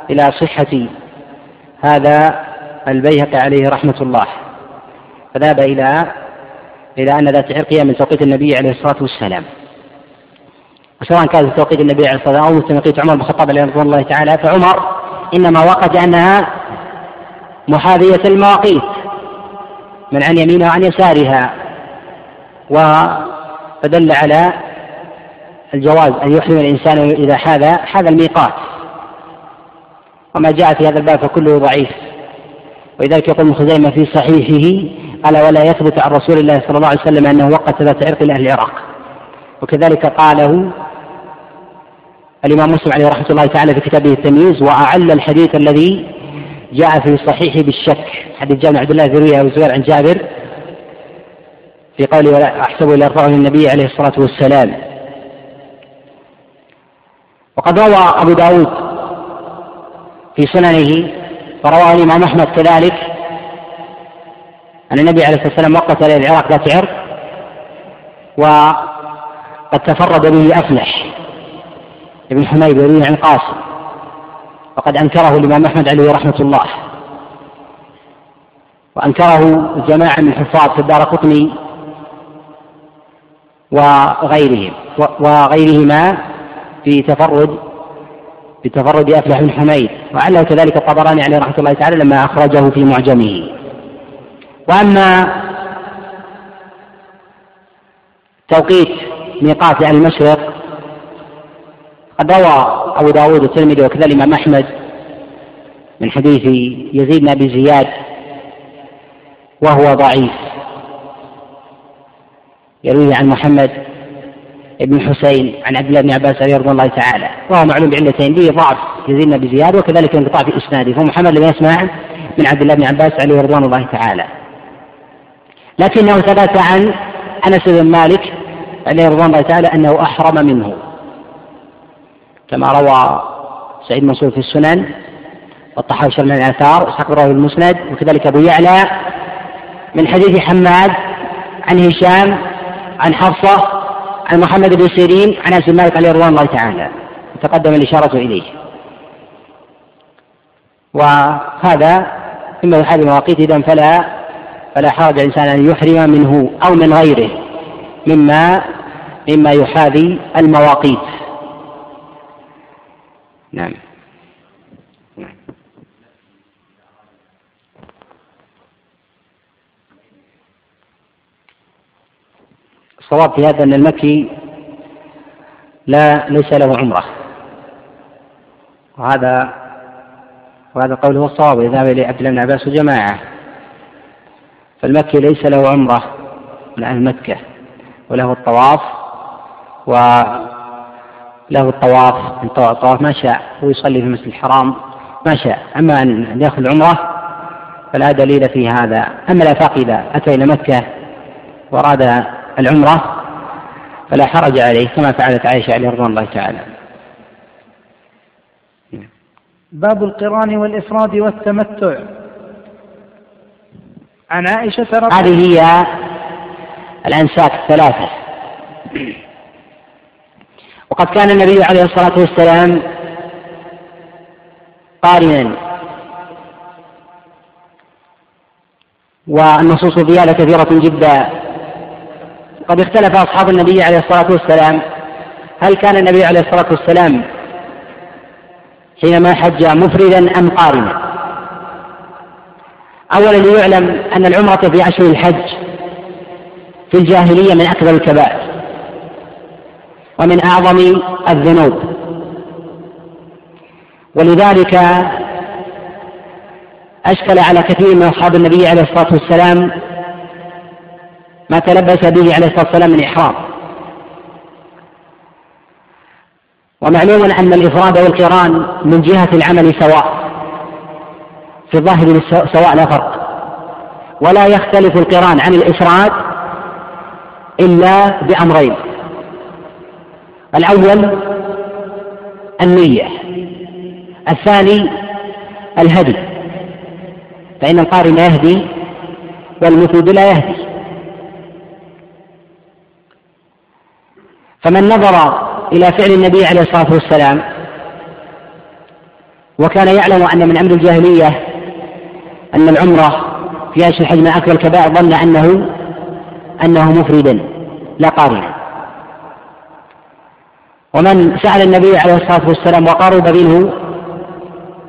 إلى صحة هذا البيهقي عليه رحمة الله. فذهب إلى إلى أن ذات عرقية من توقيت النبي عليه الصلاة والسلام. وسواء كان توقيت النبي عليه الصلاة والسلام أو توقيت عمر بن الخطاب عليه رضوان الله تعالى فعمر إنما وقت أنها محاذية المواقيت من عن يمينها وعن يسارها فدل على الجواز أن يحرم الإنسان إذا حاذ حاذ الميقات. وما جاء في هذا الباب فكله ضعيف. ولذلك يقول ابن خزيمة في صحيحه قال ولا يثبت عن رسول الله صلى الله عليه وسلم أنه وقت ذات عرق لأهل العراق. وكذلك قاله الإمام مسلم عليه رحمة الله تعالى في كتابه التمييز وأعل الحديث الذي جاء في صحيحه بالشك. حديث جابر عبد الله ذرية وزبير عن جابر في قوله ولا أحسبه إلا يرفعه النبي عليه الصلاة والسلام. وقد روى أبو داود في سننه ورواه الإمام أحمد كذلك أن النبي عليه الصلاة والسلام وقت العراق ذات عرق وقد تفرد به أفلح ابن حميد يروي عن قاسم وقد أنكره الإمام أحمد عليه رحمة الله. وأنكره جماعة من الحفاظ في الدار قطني وغيرهم وغيرهما في تفرد بتفرد أفلح بن حميد. وعله كذلك الطبراني عليه رحمة الله تعالى لما أخرجه في معجمه. وأما توقيت ميقات أهل المشرق قد روى أبو داود والترمذي وكذا الإمام أحمد من حديث يزيد بن أبي زياد وهو ضعيف. يرويه عن محمد ابن حسين عن عبد الله بن عباس رضي الله تعالى. وهو معلوم بعلتين به ضعف يزيدنا بزياده وكذلك انقطاع في إسناده. فمحمد لم يسمع من عبد الله بن عباس عليه رضوان الله تعالى. لكنه ثبت عن أنس بن مالك عليه رضوان الله تعالى أنه أحرم منه. كما روى سعيد منصور في السنن والطحاوي شر من الآثار اسحاق بن المسند وكذلك أبو يعلى من حديث حماد عن هشام عن حفصة عن محمد بن سيرين عن بن مالك عليه رضوان الله تعالى. تقدم الإشارة إليه. وهذا مما يحاذي مواقيت اذا فلا فلا حرج الإنسان أن يحرم منه أو من غيره مما مما يحاذي المواقيت. نعم. الصواب في هذا أن المكي لا ليس له عمرة. وهذا وهذا القول هو الصواب إذا ذهب إليه عبد الله بن عباس وجماعة فالمكي ليس له عمرة من أهل مكة وله الطواف وله الطواف الطواف ما شاء ويصلي في المسجد الحرام ما شاء. أما أن يأخذ عمرة فلا دليل في هذا. أما الآفاق إذا أتى إلى مكة وأراد العمرة فلا حرج عليه كما فعلت عائشة عليه رضوان الله تعالى. باب القران والإفراد والتمتع. عن عائشة رضي هذه هي الأنساك الثلاثة. وقد كان النبي عليه الصلاة والسلام قارنا. والنصوص فيها لكثيرة جدا. قد اختلف أصحاب النبي عليه الصلاة والسلام. هل كان النبي عليه الصلاة والسلام حينما حج مفردا أم قارنا؟ أولا ليعلم أن العمرة في أشهر الحج في الجاهلية من أكبر الكبائر. ومن أعظم الذنوب. ولذلك أشكل على كثير من أصحاب النبي عليه الصلاة والسلام ما تلبس به عليه الصلاة والسلام من إحرام. ومعلوم أن الإفراد والقران من جهة العمل سواء في الظاهر سواء لا فرق. ولا يختلف القران عن الإفراد إلا بأمرين. الأول النية الثاني الهدي فإن القارن يهدي والمفيد لا يهدي. فمن نظر إلى فعل النبي عليه الصلاة والسلام وكان يعلم أن من أمر الجاهلية أن العمرة في أشهر الحج من أكبر الكبائر ظن أنه أنه مفردا لا قارنا ومن سأل النبي عليه الصلاة والسلام وقرب منه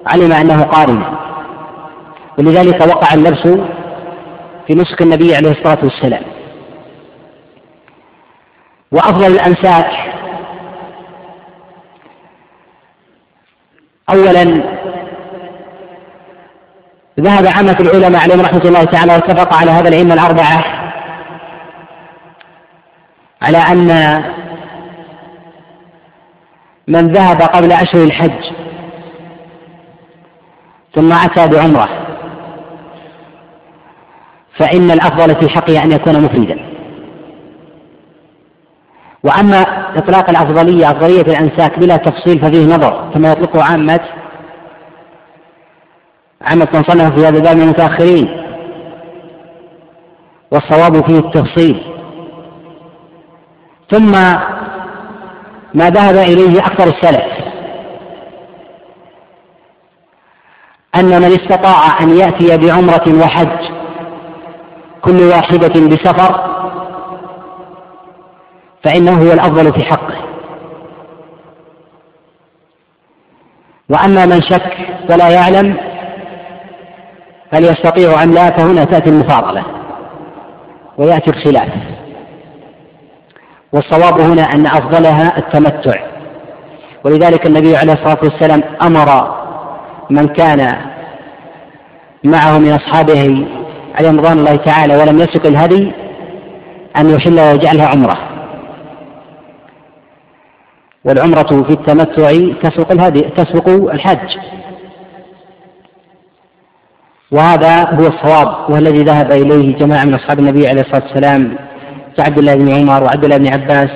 علم أنه قارن ولذلك وقع اللبس في نسك النبي عليه الصلاة والسلام. وأفضل الأمساك أولا ذهب عامة العلماء عليهم رحمة الله تعالى واتفق على هذا العلم الأربعة على أن من ذهب قبل أشهر الحج ثم أتى بعمرة. فإن الأفضل في حقه أن يكون مفردا. وأما إطلاق الأفضلية أفضلية الأنساك بلا تفصيل ففيه نظر كما يطلقه عامة عامة من صنف في هذا الباب من المتأخرين. والصواب فيه التفصيل. ثم ما ذهب إليه أكثر السلف. أن من استطاع أن يأتي بعمرة وحج كل واحدة بسفر فإنه هو الأفضل في حقه. وأما من شك ولا يعلم هل يستطيع أم لا فهنا تأتي المفاضلة ويأتي الخلاف. والصواب هنا أن أفضلها التمتع. ولذلك النبي عليه الصلاة والسلام أمر من كان معه من أصحابه عليهم رضوان الله تعالى ولم يسق الهدي أن يحل ويجعلها عمرة. والعمرة في التمتع تسبق الهدي تسبق الحج. وهذا هو الصواب وهو الذي ذهب إليه جماعة من أصحاب النبي عليه الصلاة والسلام كعبد الله بن عمر وعبد الله بن عباس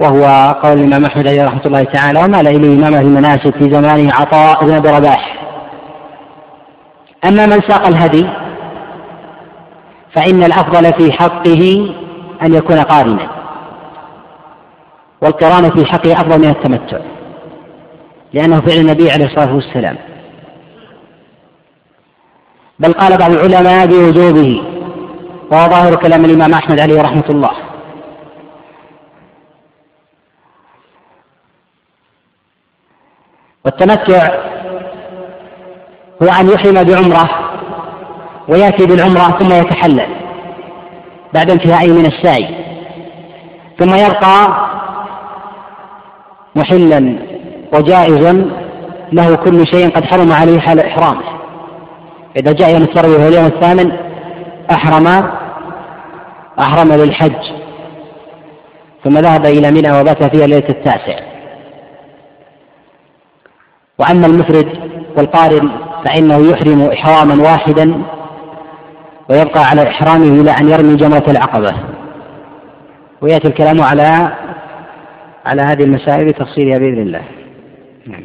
وهو قول الإمام أحمد عليه رحمة الله تعالى ومال إليه أهل المناسك في زمانه عطاء بن أبي رباح. أما من ساق الهدي فإن الأفضل في حقه أن يكون قارنا والقران في حقه أفضل من التمتع لأنه فعل النبي عليه الصلاة والسلام. بل قال بعض العلماء بوجوبه وهو ظاهر كلام الإمام أحمد عليه رحمة الله. والتمتع هو أن يحرم بعمرة ويأتي بالعمرة ثم يتحلل بعد انتهائه من السعي ثم يبقى محلا وجائزا له كل شيء قد حرم عليه حال إحرامه. إذا جاء يوم التروية وهو اليوم الثامن أحرم أحرم للحج ثم ذهب إلى منى وبات فيها ليلة التاسع. وأما المفرد والقارن فإنه يحرم إحراما واحدا ويبقى على إحرامه إلى أن يرمي جمرة العقبة. ويأتي الكلام على على هذه المسائل بتفصيلها بإذن الله. نعم.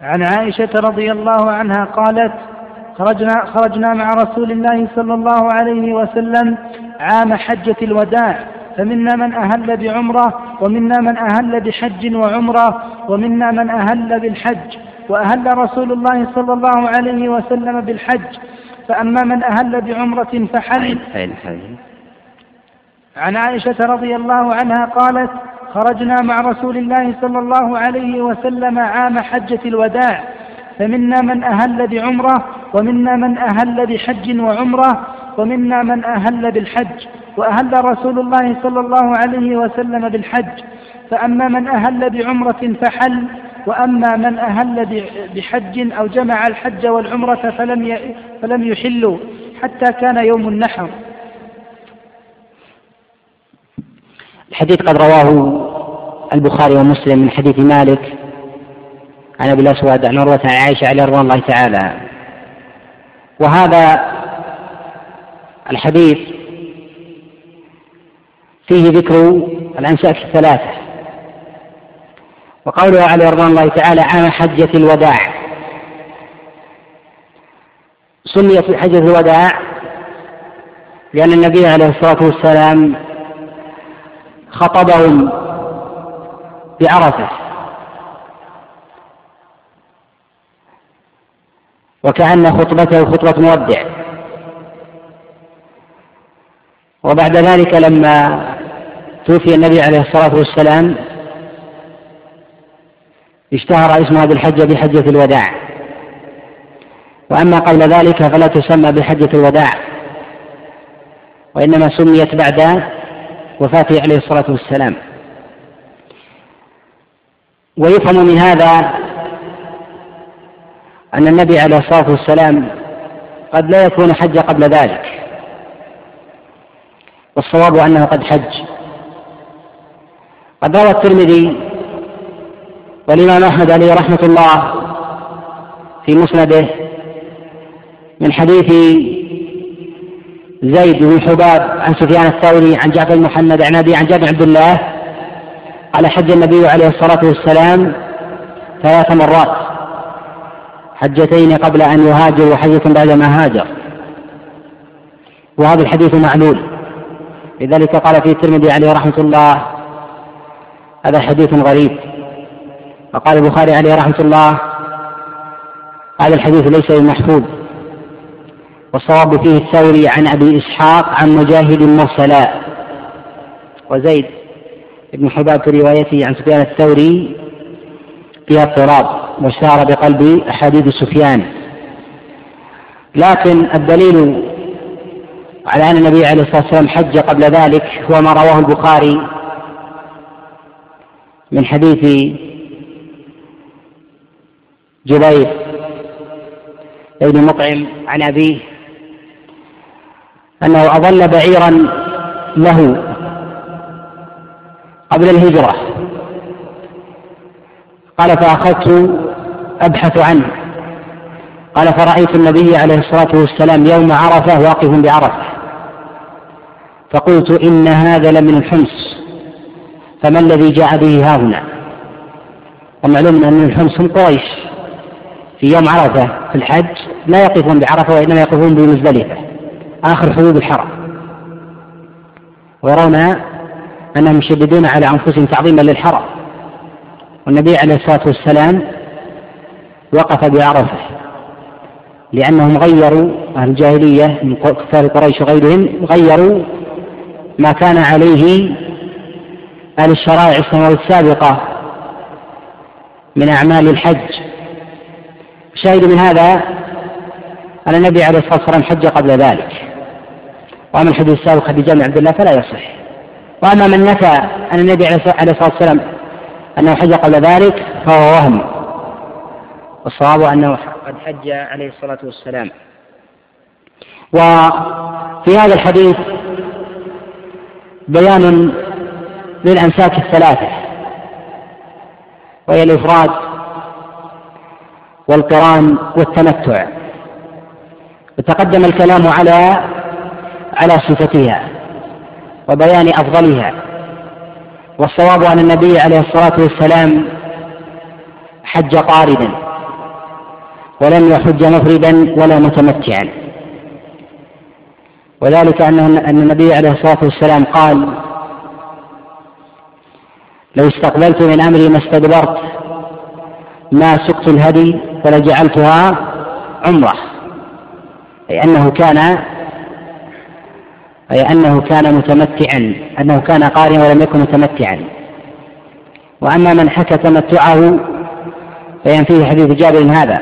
عن عائشة رضي الله عنها قالت خرجنا خرجنا مع رسول الله صلى الله عليه وسلم عام حجة الوداع. فمنا من أهل بعمرة ومنا من أهل بحج وعمرة ومنا من أهل بالحج. وأهل رسول الله صلى الله عليه وسلم بالحج. فأما من أهل بعمرة فحل. عن عائشة رضي الله عنها قالت خرجنا مع رسول الله صلى الله عليه وسلم عام حجة الوداع. فمنا من أهل بعمرة ومنا من أهل بحج وعمرة ومنا من أهل بالحج وأهل رسول الله صلى الله عليه وسلم بالحج. فأما من أهل بعمرة فحل وأما من أهل بحج أو جمع الحج والعمرة فلم فلم يحلوا حتى كان يوم النحر. الحديث قد رواه البخاري ومسلم من حديث مالك. عن أبي الاسود عن عروة عن عائشة عليه رضوان الله تعالى. وهذا الحديث فيه ذكر الانساك الثلاثة. وقوله عليه رضوان الله تعالى عام حجة الوداع. سميت حجة الوداع لأن النبي عليه الصلاة والسلام خطبهم بعرفة. وكأن خطبته خطبة مودع. وبعد ذلك لما توفي النبي عليه الصلاة والسلام اشتهر اسم هذه الحجة بحجة الوداع. وأما قبل ذلك فلا تسمى بحجة الوداع وإنما سميت بعد وفاته عليه الصلاة والسلام. ويفهم من هذا أن النبي عليه الصلاة والسلام قد لا يكون حج قبل ذلك والصواب أنه قد حج. قد روى الترمذي والإمام أحمد عليه رحمة الله في مسنده من حديث زيد بن حباب عن سفيان الثوري عن جعفر محمد عن أبي عن جابر عبد الله قال حج النبي عليه الصلاة والسلام ثلاث مرات. حجتين قبل أن يهاجر وحجة بعدما هاجر. وهذا الحديث معلول. لذلك قال فيه الترمذي عليه رحمة الله هذا حديث غريب. وقال البخاري عليه رحمة الله هذا الحديث ليس بمحفوظ. والصواب فيه الثوري عن أبي إسحاق عن مجاهد مرسلا. وزيد بن حباب في روايته عن سفيان الثوري فيها اضطراب واشتهر بقلب أحاديث سفيان. لكن الدليل على أن النبي عليه الصلاة والسلام حج قبل ذلك هو ما رواه البخاري من حديث جبير بن مطعم عن أبيه أنه أظل بعيرا له قبل الهجرة. قال فأخذت أبحث عنه. قال فرأيت النبي عليه الصلاة والسلام يوم عرفة واقف بعرفة. فقلت إن هذا لمن الحمص. فما الذي جاء به ها هنا؟ ومعلوم أن الحمص هم قريش. في يوم عرفة في الحج لا يقفون بعرفة وإنما يقفون بمزدلفة. آخر حدود الحرم. ويرون أنهم يشددون على أنفسهم تعظيما للحرم. والنبي عليه الصلاة والسلام وقف بعرفة لأنهم غيروا أهل الجاهلية من كفار قريش وغيرهم غيروا ما كان عليه أهل الشرائع السماوية السابقة من أعمال الحج. شاهد من هذا أن النبي عليه الصلاة والسلام حج قبل ذلك. وأما الحديث السابق حديث جامع عبد الله فلا يصح. وأما من نفى أن النبي عليه الصلاة والسلام أنه حج قبل ذلك فهو وهم. والصواب أنه قد حج عليه الصلاة والسلام. وفي هذا الحديث بيان للأمساك الثلاثة وهي الإفراد والقران والتمتع. وتقدم الكلام على على صفتها وبيان أفضلها. والصواب أن النبي عليه الصلاة والسلام حج قاردا ولم يحج مفردا ولا متمتعا. وذلك أن النبي عليه الصلاة والسلام قال لو استقبلت من أمري ما استدبرت ما سقت الهدي فلجعلتها عمرة. أي أنه كان أي أنه كان متمتعا أنه كان قارئا ولم يكن متمتعا. وأما من حكى تمتعه فينفيه حديث جابر هذا.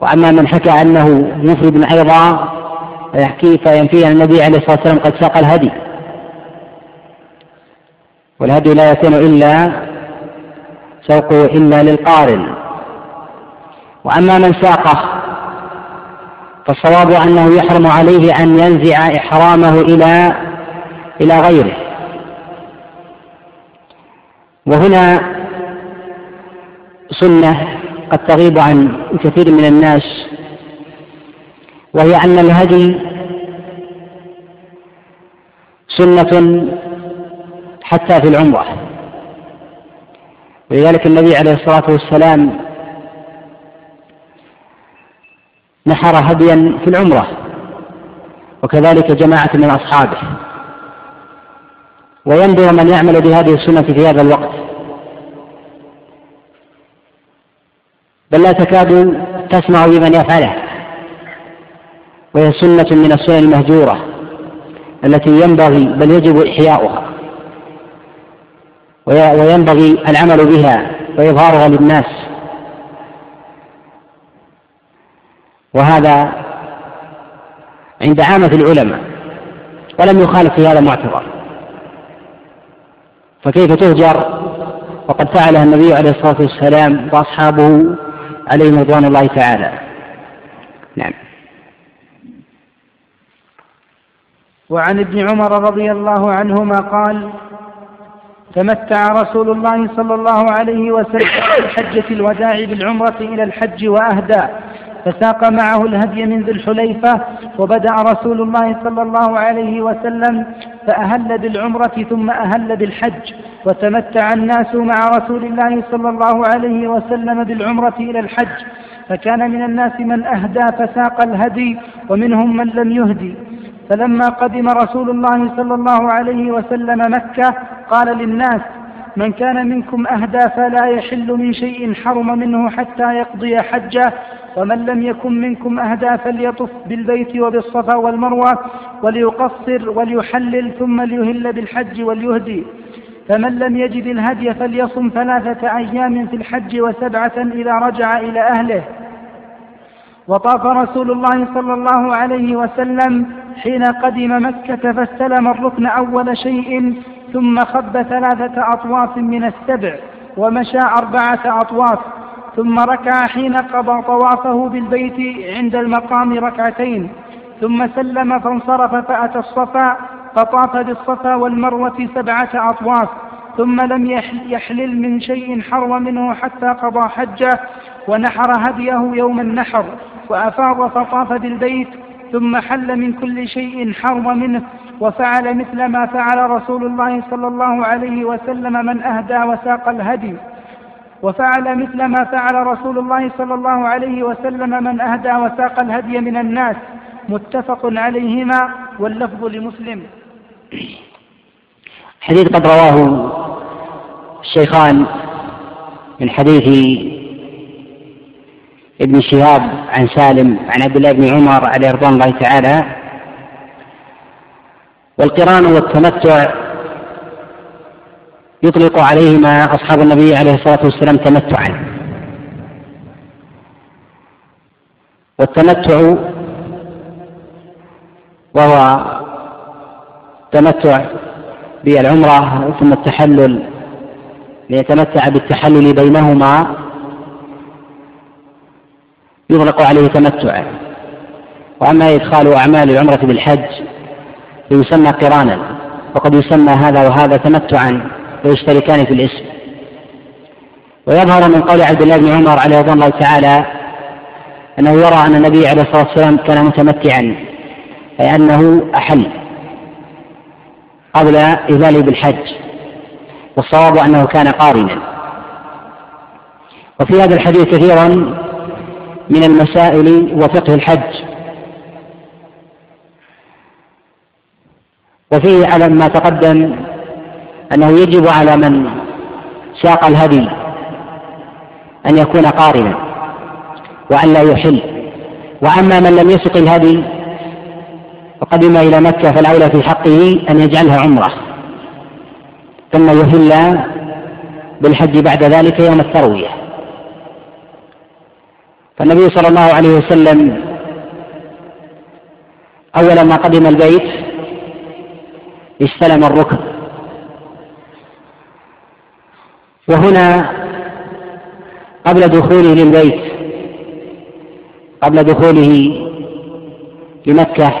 وأما من حكى أنه مفرد أيضا فيحكي فينفيه أن النبي عليه الصلاة والسلام قد ساق الهدي. والهدي لا يكون إلا سوقه إلا للقارن. وأما من ساقه فالصواب أنه يحرم عليه أن ينزع إحرامه إلى إلى غيره. وهنا سنة قد تغيب عن كثير من الناس وهي أن الهدي سنة حتى في العمرة. ولذلك النبي عليه الصلاة والسلام نحر هديا في العمرة وكذلك جماعة من أصحابه. وينبغي من يعمل بهذه السنة في هذا الوقت. بل لا تكاد تسمع بمن يفعله. وهي سنة من السنن المهجورة التي ينبغي بل يجب إحياؤها. وينبغي العمل بها وإظهارها للناس. وهذا عند عامة العلماء ولم يخالف في هذا معتبر. فكيف تهجر؟ وقد فعلها النبي عليه الصلاة والسلام وأصحابه عليهم رضوان الله تعالى. نعم. وعن ابن عمر رضي الله عنهما قال تمتع رسول الله صلى الله عليه وسلم في حجة الوداع بالعمرة إلى الحج وأهدى. فساق معه الهدي من ذي الحليفة وبدأ رسول الله صلى الله عليه وسلم فأهل بالعمرة ثم أهل بالحج وتمتع الناس مع رسول الله صلى الله عليه وسلم بالعمرة إلى الحج. فكان من الناس من أهدى فساق الهدي ومنهم من لم يهدي. فلما قدم رسول الله صلى الله عليه وسلم مكة قال للناس من كان منكم أهدى فلا يحل من شيء حرم منه حتى يقضي حجه ومن لم يكن منكم أهدى فليطف بالبيت وبالصفا والمروة وليقصر وليحلل ثم ليهل بالحج وليهدي. فمن لم يجد الهدي فليصم ثلاثة أيام في الحج وسبعة إذا رجع إلى أهله. وطاف رسول الله صلى الله عليه وسلم حين قدم مكة فاستلم الركن أول شيء ثم خب ثلاثة أطواف من السبع ومشى أربعة أطواف. ثم ركع حين قضى طوافه بالبيت عند المقام ركعتين ثم سلم فانصرف فأتى الصفا فطاف بالصفا والمروة سبعة أطواف ثم لم يحلل من شيء حرم منه حتى قضى حجة ونحر هديه يوم النحر وأفاض فطاف بالبيت ثم حل من كل شيء حرم منه وفعل مثل ما فعل رسول الله صلى الله عليه وسلم من أهدى وساق الهدي. وفعل مثل ما فعل رسول الله صلى الله عليه وسلم من أهدى وساق الهدي من الناس متفق عليهما واللفظ لمسلم. حديث قد رواه الشيخان من حديث ابن شهاب عن سالم عن عبد الله بن عمر عليه رضوان الله تعالى والقران والتمتع يطلق عليهما أصحاب النبي عليه الصلاة والسلام تمتعا. والتمتع وهو تمتع بالعمرة ثم التحلل ليتمتع بالتحلل بينهما يطلق عليه تمتعا وأما إدخال أعمال العمرة بالحج فيسمى قرانا وقد يسمى هذا وهذا تمتعا. ويشتركان في الاسم. ويظهر من قول عبد الله بن عمر عليه رضي الله تعالى أنه يرى أن النبي عليه الصلاة والسلام كان متمتعا أي أنه أحل قبل إذاله بالحج والصواب أنه كان قارنا. وفي هذا الحديث كثيرا من المسائل وفقه الحج. وفيه على ما تقدم أنه يجب على من ساق الهدي أن يكون قارنا وأن لا يحل. وأما من لم يسق الهدي وقدم إلى مكة فالأولى في حقه أن يجعلها عمرة. ثم يهل بالحج بعد ذلك يوم التروية. فالنبي صلى الله عليه وسلم أول ما قدم البيت استلم الركن. وهنا قبل دخوله للبيت قبل دخوله لمكة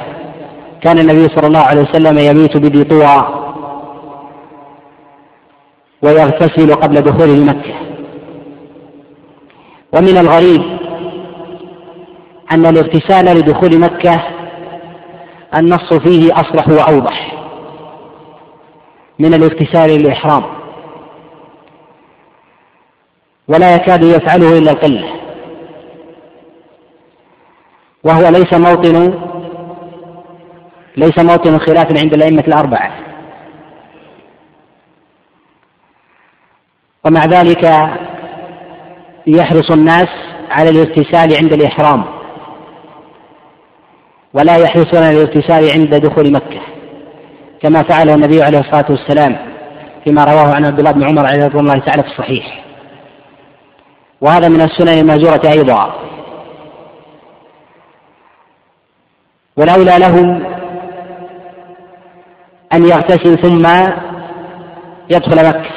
كان النبي صلى الله عليه وسلم يبيت بذي طوى ويغتسل قبل دخوله لمكة. ومن الغريب أن الاغتسال لدخول مكة النص فيه أصلح وأوضح من الاغتسال للإحرام. ولا يكاد يفعله إلا القلة. وهو ليس موطن ليس موطن خلاف عند الأئمة الأربعة. ومع ذلك يحرص الناس على الاغتسال عند الإحرام ولا يحرصون على الاغتسال عند دخول مكة كما فعله النبي عليه الصلاة والسلام فيما رواه عن عبد الله بن عمر رضي الله تعالى في الصحيح. وهذا من السنن المهجورة أيضا. والأولى لهم أن يغتسل ثم يدخل مكة.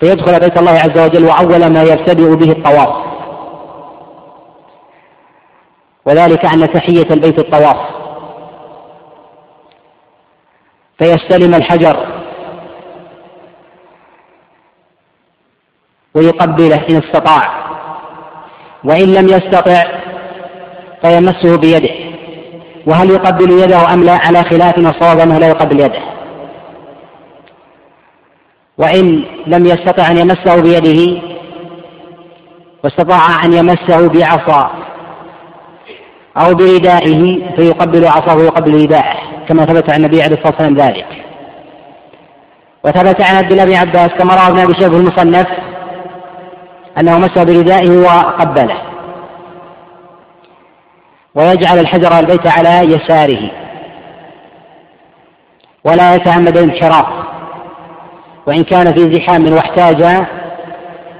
فيدخل بيت الله عز وجل وأول ما يبتدئ به الطواف. وذلك أن تحية البيت الطواف. فيستلم الحجر ويقبله إن استطاع. وإن لم يستطع فيمسه بيده. وهل يقبل يده أم لا؟ على خلاف الصواب أنه لا يقبل يده. وإن لم يستطع أن يمسه بيده واستطاع أن يمسه بعصا أو بردائه فيقبل عصاه ويقبل رداءه كما ثبت عن النبي عليه الصلاة والسلام ذلك. وثبت عن عبد الله بن عباس كما روى ابن أبي المصنف أنه مس بردائه وقبله. ويجعل الحجر البيت على يساره. ولا يتعمد الانحراف. وإن كان في زحام واحتاج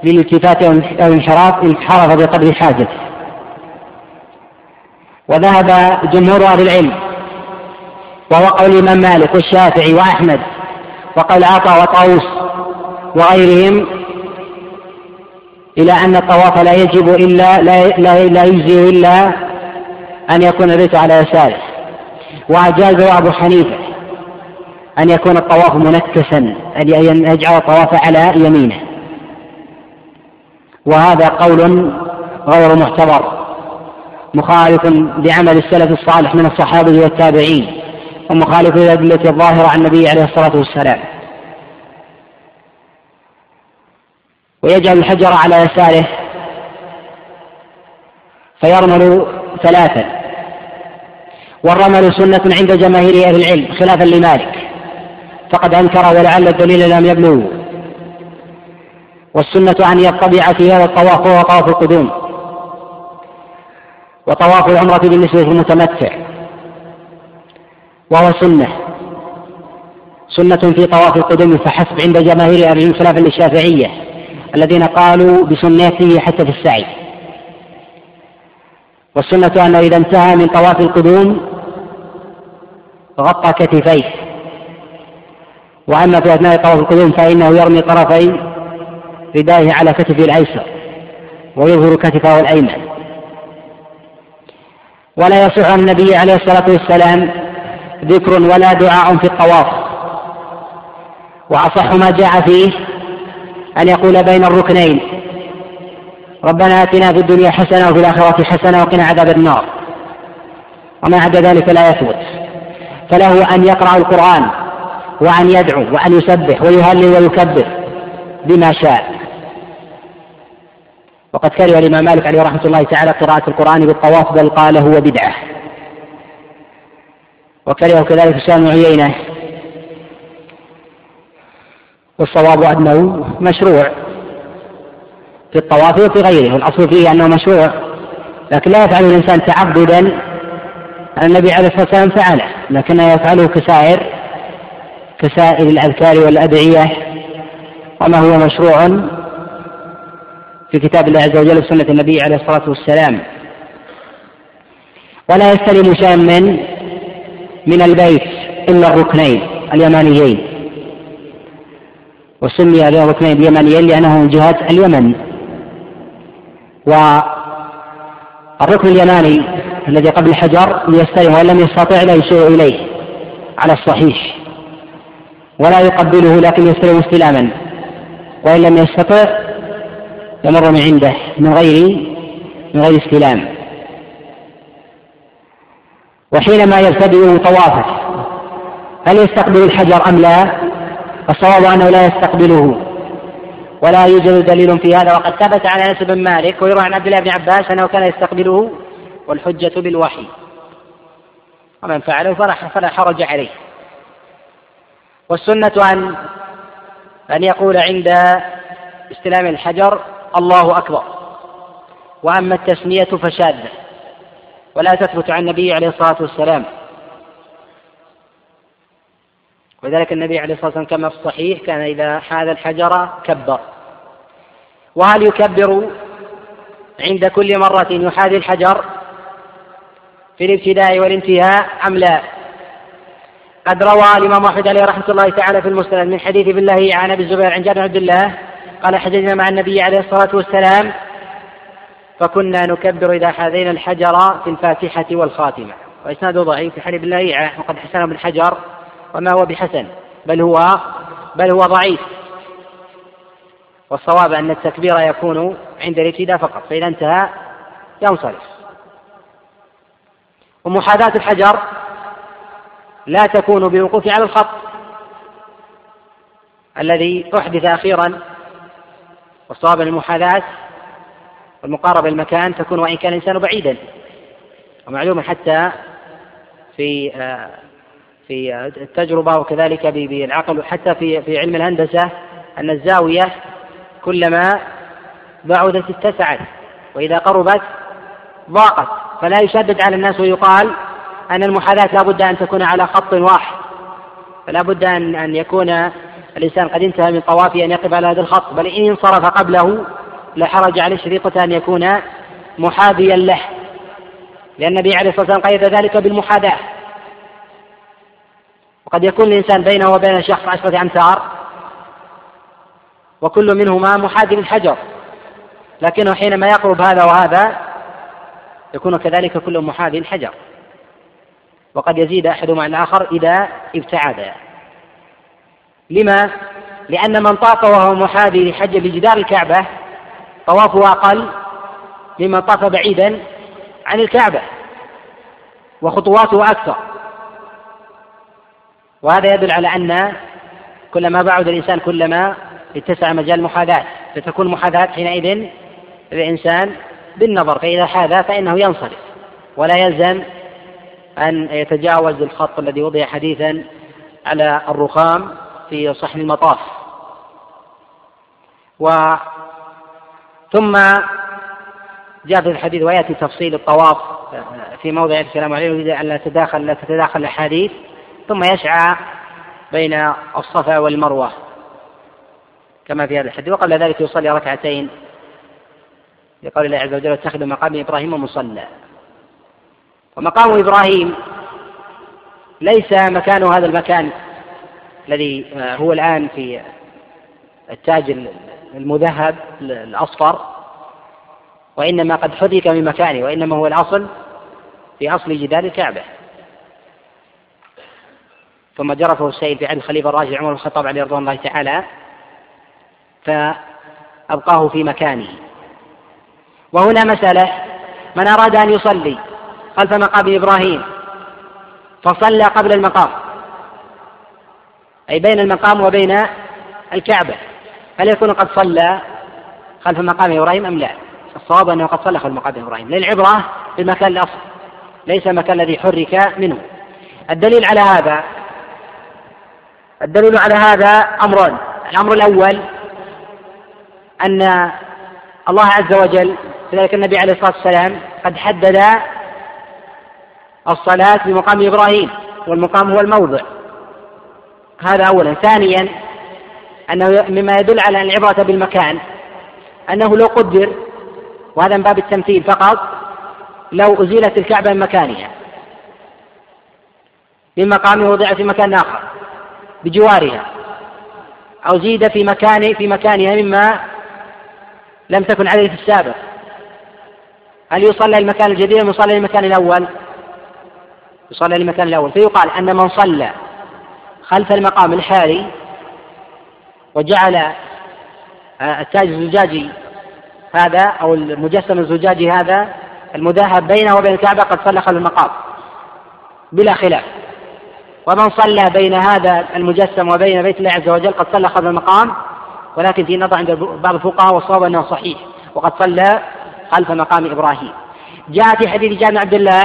للالتفات أو الانحراف انحرف بقدر حاجته. وذهب جمهور أهل العلم. وهو قول الإمام مالك والشافعي وأحمد. وقول عطاء وطاووس وغيرهم إلى أن الطواف لا يجب إلا لا, لا, يجزي إلا أن يكون البيت على يساره. وأجازه أبو حنيفة أن يكون الطواف منكسا أن يجعل الطواف على يمينه. وهذا قول غير معتبر مخالف لعمل السلف الصالح من الصحابة والتابعين ومخالف للأدلة الظاهرة عن النبي عليه الصلاة والسلام. ويجعل الحجر على يساره فيرمل ثلاثا. والرمل سنة عند جماهير أهل العلم خلافا لمالك. فقد أنكر ولعل الدليل لم يبلغه. والسنة أن يطبع في هذا الطواف وهو طواف القدوم. وطواف العمرة بالنسبة للمتمتع وهو سنة. سنة في طواف القدوم فحسب عند جماهير أهل العلم خلافا للشافعية. الذين قالوا بسنته حتى في السعي. والسنة أنه إذا انتهى من طواف القدوم غطى كتفيه. وأما في أثناء طواف القدوم فإنه يرمي طرفي ردائه على كتفه الأيسر ويظهر كتفه الأيمن. ولا يصح عن النبي عليه الصلاة والسلام ذكر ولا دعاء في الطواف. وأصح ما جاء فيه أن يقول بين الركنين ربنا آتنا في الدنيا حسنة وفي الآخرة حسنة وقنا عذاب النار. وما عدا ذلك لا يثبت فله أن يقرأ القرآن وأن يدعو وأن يسبح ويهلل ويكبر بما شاء. وقد كره الإمام مالك عليه رحمة الله تعالى قراءة القرآن بالطواف بل قال هو بدعة. وكرهه كذلك سفيان عيينة. والصواب أنه مشروع في الطواف وفي غيره والأصل فيه أنه مشروع لكن لا يفعله الإنسان تعبدا النبي عليه الصلاة والسلام فعله لكنه يفعله كسائر كسائر الأذكار والأدعية وما هو مشروع في كتاب الله عز وجل وسنة النبي عليه الصلاة والسلام. ولا يستلم شيئا من من البيت إلا الركنين اليمانيين. وسمي الركنين اليمانيين لأنه من جهة اليمن. والركن اليماني الذي قبل الحجر يستلم وإن لم يستطع لا يشير إليه على الصحيح. ولا يقبله لكن يستلم استلاما. وإن لم يستطع يمر من عنده من غير من غير استلام. وحينما يبتدئ طوافه هل يستقبل الحجر أم لا؟ الصواب أنه لا يستقبله. ولا يوجد دليل في هذا. وقد ثبت عن أنس بن مالك ويروى عن عبد الله بن عباس أنه كان يستقبله والحجة بالوحي. ومن فعله فلا فلا حرج عليه. والسنة ان أن يقول عند استلام الحجر الله أكبر. وأما التسمية فشاذة. ولا تثبت عن النبي عليه الصلاة والسلام. ولذلك النبي عليه الصلاة والسلام كما في الصحيح كان إذا حاذ الحجر كبر. وهل يكبر عند كل مرة يحاذي الحجر في الابتداء والانتهاء أم لا؟ قد روى الإمام أحمد عليه رحمة الله تعالى في المسند من حديث بالله عن أبي الزبير عن جابر عبد الله قال حججنا مع النبي عليه الصلاة والسلام فكنا نكبر إذا حاذينا الحجر في الفاتحة والخاتمة. وإسناده ضعيف في حديث الله وقد حسنه ابن حجر. وما هو بحسن بل هو بل هو ضعيف. والصواب أن التكبير يكون عند الابتداء فقط فإذا انتهى ينصرف. ومحاذاة الحجر لا تكون بوقوف على الخط الذي أحدث أخيرا. والصواب المحاذاة والمقاربة المكان تكون وإن كان الإنسان بعيدا ومعلوم حتى في آه، في التجربة وكذلك بالعقل حتى في في علم الهندسة أن الزاوية كلما بعدت اتسعت وإذا قربت ضاقت فلا يشدد على الناس ويقال أن المحاذاة لا بد أن تكون على خط واحد فلا بد أن أن يكون الإنسان قد انتهى من طوافه أن يقف على هذا الخط بل إن انصرف قبله لا حرج عليه شريطة أن يكون محاذيا له لأن النبي عليه الصلاة والسلام قيد ذلك بالمحاذاة. وقد يكون الإنسان بينه وبين شخص عشرة أمتار وكل منهما محاذي للحجر لكنه حينما يقرب هذا وهذا يكون كذلك كل محاذي الحجر وقد يزيد أحدهما عن الآخر إذا ابتعدا لما؟ لأن من طاف وهو محاذي لحج لجدار الكعبة طوافه أقل ممن طاف بعيدا عن الكعبة وخطواته أكثر. وهذا يدل على أن كلما بعد الإنسان كلما اتسع مجال المحاذاة فتكون المحاذاة حينئذ للإنسان بالنظر فإذا حاذى فإنه ينصرف ولا يلزم أن يتجاوز الخط الذي وضع حديثا على الرخام في صحن المطاف. و ثم جاء في الحديث ويأتي تفصيل الطواف في موضع الكلام عليه أن لا تتداخل لا تتداخل الأحاديث. ثم يسعى بين الصفا والمروة كما في هذا الحديث. وقبل ذلك يصلي ركعتين لقول الله عز وجل اتخذوا مقام إبراهيم مصلى. ومقام إبراهيم ليس مكان هذا المكان الذي هو الآن في التاج المذهب الأصفر وإنما قد حرك من مكانه وإنما هو الأصل في أصل جدار الكعبة. ثم جرفه السيد في عهد الخليفه الراشد عمر بن الخطاب عليه رضوان الله تعالى فأبقاه في مكانه وهنا مسألة من أراد أن يصلي خلف مقام إبراهيم فصلى قبل المقام أي بين المقام وبين الكعبة هل يكون قد صلى خلف مقام إبراهيم أم لا؟ الصواب أنه قد صلى خلف مقام إبراهيم للعبرة بالمكان الأصل ليس المكان الذي حرك منه الدليل على هذا الدليل على هذا أمران. الأمر الأول أن الله عز وجل كذلك النبي عليه الصلاة والسلام قد حدد الصلاة بمقام إبراهيم والمقام هو الموضع. هذا أولا. ثانيا أنه مما يدل على العبرة بالمكان أنه لو قدر وهذا من باب التمثيل فقط لو أزيلت الكعبة من مكانها من مقامه وضع في مكان آخر. بجوارها أو زيد في مكان في مكانها مما لم تكن عليه في السابق. هل يصلى المكان الجديد أم يصلى المكان الأول؟ يصلى المكان الأول. فيقال أن من صلى خلف المقام الحالي وجعل آه، التاج الزجاجي هذا أو المجسم الزجاجي هذا المذهب بينه وبين الكعبة قد صلى خلف المقام بلا خلاف. ومن صلى بين هذا المجسم وبين بيت الله عز وجل قد صلى خلف المقام ولكن في نظر عند بعض الفقهاء والصواب أنه صحيح وقد صلى خلف مقام إبراهيم. جاء في حديث جابر عبد الله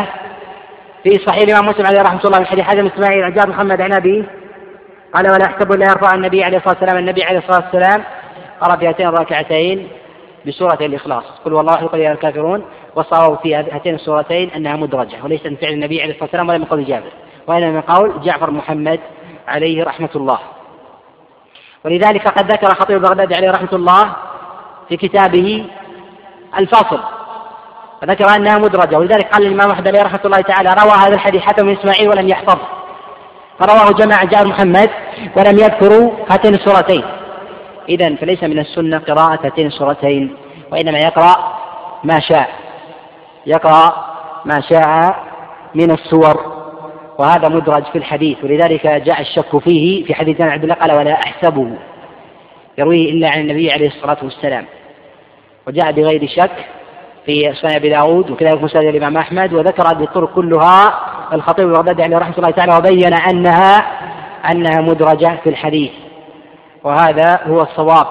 في صحيح الإمام مسلم عليه رحمة الله من حديث حاتم إسماعيل عن جابر محمد عن ابي قال ولا أحسب الا يرفع النبي عليه الصلاة والسلام النبي عليه الصلاة والسلام قرأ في هاتين الركعتين بسورة الإخلاص. قل والله أحد قل الكافرون والصواب في هاتين السورتين أنها مدرجة وليس من فعل النبي عليه الصلاة والسلام ولا من قول جابر. وإنما من قول جعفر محمد عليه رحمة الله. ولذلك قد ذكر خطيب بغداد عليه رحمة الله في كتابه الفصل فذكر أنها مدرجة ولذلك قال الإمام أحمد عليه رحمة الله تعالى روى هذا الحديث حتى من إسماعيل ولم يحفظ فرواه جماعة جابر محمد ولم يذكروا هاتين السورتين. إذا فليس من السنة قراءة هاتين السورتين وإنما يقرأ ما شاء. يقرأ ما شاء من السور. وهذا مدرج في الحديث ولذلك جاء الشك فيه في حديث عبد الله قال ولا أحسبه. يرويه إلا عن النبي عليه الصلاة والسلام. وجاء بغير شك في سنن أبي داود وكذلك مسند الإمام أحمد وذكر هذه الطرق كلها الخطيب البغدادي عليه رحمة الله تعالى وبين أنها أنها مدرجة في الحديث. وهذا هو الصواب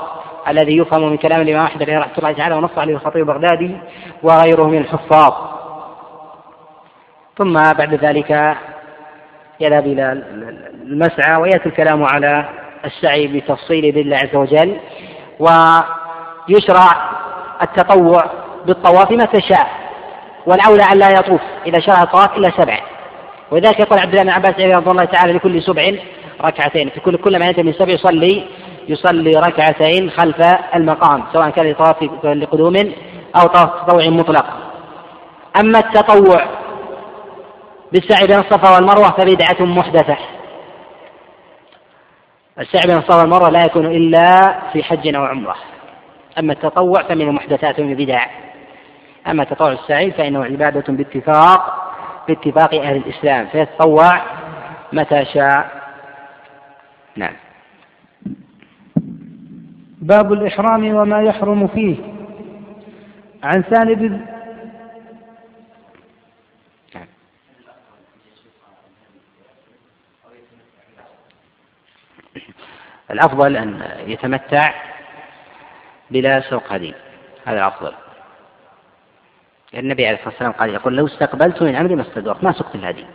الذي يفهم من كلام الإمام أحمد عليه رحمة الله تعالى ونص عليه الخطيب البغدادي وغيره من الحفاظ. ثم بعد ذلك يذهب إلى المسعى ويأتي الكلام على السعي بتفصيل بالله عز وجل ويشرع التطوع بالطواف متى شاء والأولى أن لا يطوف إذا شرع الطواف إلا سبع. ولذلك يقول عبد الله بن عباس رضي الله تعالى لكل سبع ركعتين في كل كل ما ينتهي من سبع يصلي يصلي ركعتين خلف المقام سواء كان لطواف لقدوم أو طواف تطوع مطلق. أما التطوع بالسعي بين الصفا والمروة فبدعة محدثة. السعي بين الصفا والمروة لا يكون إلا في حج أو عمرة. أما التطوع فمن المحدثات ومن البدع أما تطوع السعي فإنه عبادة باتفاق باتفاق أهل الإسلام. فيتطوع متى شاء. نعم. باب الإحرام وما يحرم فيه. عن سالم الأفضل أن يتمتع بلا سوق هدي هذا الأفضل. النبي عليه الصلاة والسلام قال يقول لو استقبلت من أمري ما استدرت ما سقت الهدي.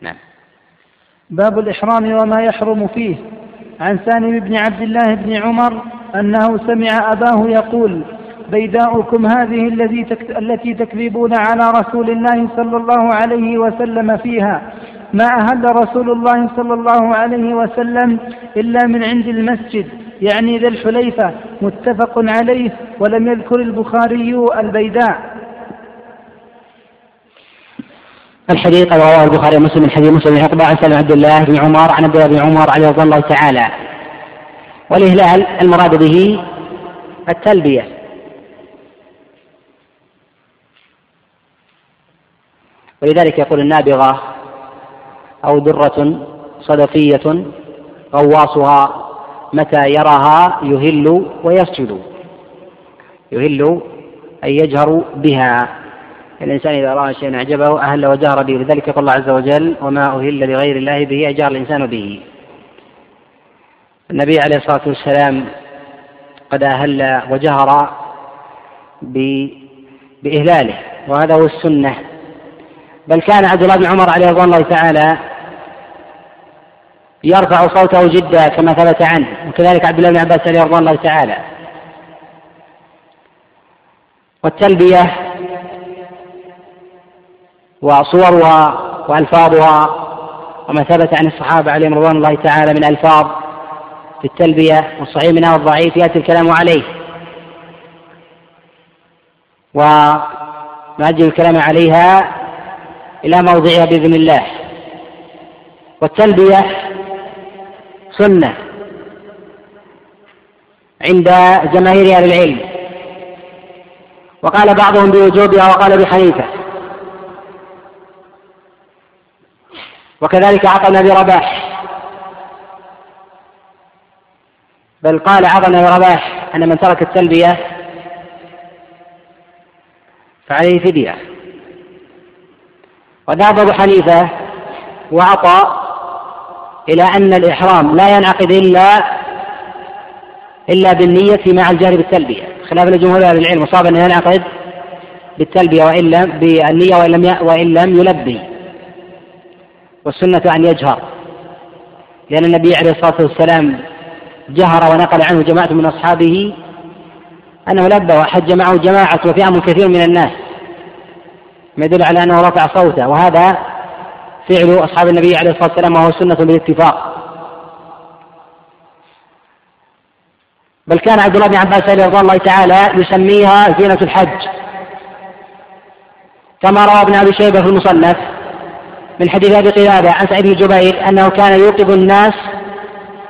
نعم. باب الإحرام وما يحرم فيه. عن سالم بن عبد الله بن عمر أنه سمع أباه يقول بيداؤكم هذه الذي التي تكذبون على رسول الله صلى الله عليه وسلم فيها. ما أهل رسول الله صلى الله عليه وسلم إلا من عند المسجد يعني ذي الحليفة متفق عليه ولم يذكر البخاري البيداء. الحديث رواه البخاري ومسلم من حديث مسلم بن عقبة عن سلم عبد الله بن عمر عن عبد الله بن عمر عليه رضي الله تعالى. والإهلال المراد به التلبية. ولذلك يقول النابغة أو درة صدفية غواصها متى يراها يهل ويسجد. يهل أي يجهر بها. الإنسان إذا رأى شيئا أعجبه أهل وجهر به لذلك يقول الله عز وجل وما أهل لغير الله به أجار الإنسان به. النبي عليه الصلاة والسلام قد أهل وجهر بإهلاله وهذا هو السنة. بل كان عبد الله بن عمر عليه رضوان الله تعالى يرفع صوته جدا كما ثبت عنه وكذلك عبد الله بن عباس رضوان الله تعالى. والتلبية وصورها وألفاظها وما ثبت عن الصحابة عليهم رضوان الله تعالى من ألفاظ في التلبية والصحيح منها والضعيف يأتي الكلام عليه. ونؤجل الكلام عليها إلى موضعها بإذن الله. والتلبية سنة عند جماهير أهل العلم. وقال بعضهم بوجوبها وقال بحنيفة. وكذلك عطى النبي رباح. بل قال عطى النبي رباح أن من ترك التلبية فعليه فدية. وذهب أبو حنيفة وعطى إلى أن الإحرام لا ينعقد إلا إلا بالنية مع الجهر بالتلبية. خلاف لجمهور أهل العلم وصاب أنه ينعقد بالتلبية وإن لم بالنية وإن لم وإن لم يلبي. والسنة أن يجهر. لأن النبي عليه الصلاة والسلام جهر ونقل عنه جماعة من أصحابه أنه لبى وحج معه جماعة وفئام كثير من الناس. ما يدل على أنه رفع صوته. وهذا فعل أصحاب النبي عليه الصلاة والسلام وهو سنة بالاتفاق. بل كان عبد الله بن عباس رضي الله تعالى يسميها زينة الحج. كما روى ابن أبي شيبة في المصنف من حديث أبي قلابه عن سعيد بن جبير أنه كان يوقظ الناس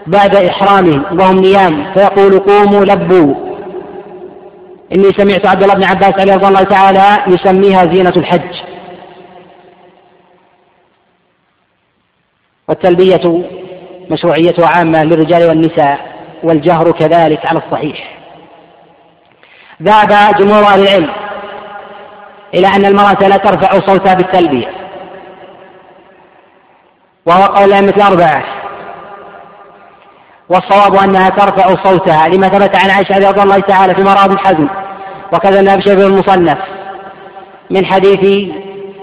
بعد احرامهم وهم نيام فيقول قوموا لبوا. إني سمعت عبد الله بن عباس عليه رضي الله تعالى يسميها زينة الحج. والتلبية مشروعيتها عامة للرجال والنساء والجهر كذلك على الصحيح. ذهب جمهور أهل العلم إلى أن المرأة لا ترفع صوتها بالتلبية. وهو قول الأئمة الأربعة والصواب أنها ترفع صوتها لما ثبت عن عائشة رضي الله تعالى في مراد الحزم وكذا النبي في المصنف من حديث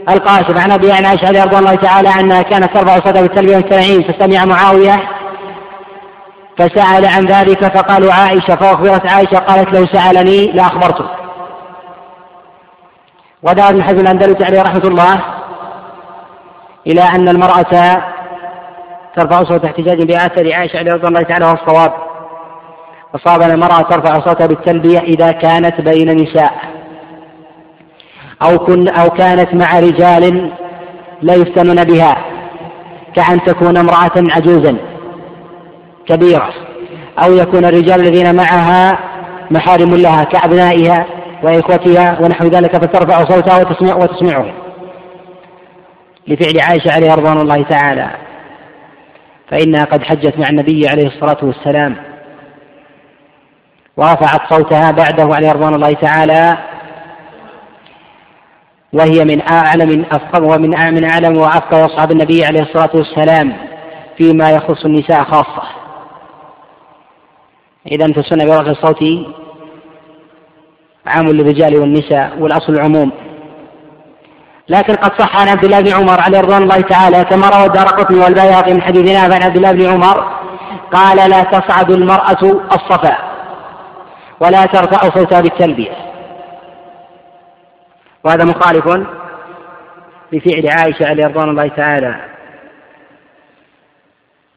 القاسم عن أبي عن عائشة رضي الله تعالى عنها كانت ترفع صوتها بالتلبية والتنعيم فسمع معاوية فسأل عن ذلك فقالوا عائشة فأخبرت عائشة قالت لو سألني لأخبرته. ودار بن حزم الأندلسي عليه رحمة الله إلى أن المرأة ترفع صوت احتجاج بآثر عائشة رضي الله تعالى والصواب وصاب أن المرأة ترفع صوتها بالتلبية إذا كانت بين نساء. أو كن أو كانت مع رجال لا يفتنون بها كأن تكون امرأة عجوزا كبيرة أو يكون الرجال الذين معها محارم لها كأبنائها وإخوتها ونحو ذلك فترفع صوتها وتسمع وتسمعهم لفعل عائشة عليها رضوان الله تعالى. فإنها قد حجت مع النبي عليه الصلاة والسلام. ورفعت صوتها بعده عليه رضوان الله تعالى وهي من أعلم ومن من أعلم وأفقه أصحاب النبي عليه الصلاة والسلام فيما يخص النساء خاصة. إذا فالسنة برفع الصوت عام للرجال والنساء والأصل العموم. لكن قد صح عن عبد الله بن عمر عليه رضوان الله تعالى كما روى الدار قطني والبيهقي من حديث نافع عن عبد الله بن عمر قال لا تصعد المرأة الصفا ولا ترفع صوتها بالتلبية. وهذا مخالف لفعل عائشة عليه رضوان الله تعالى.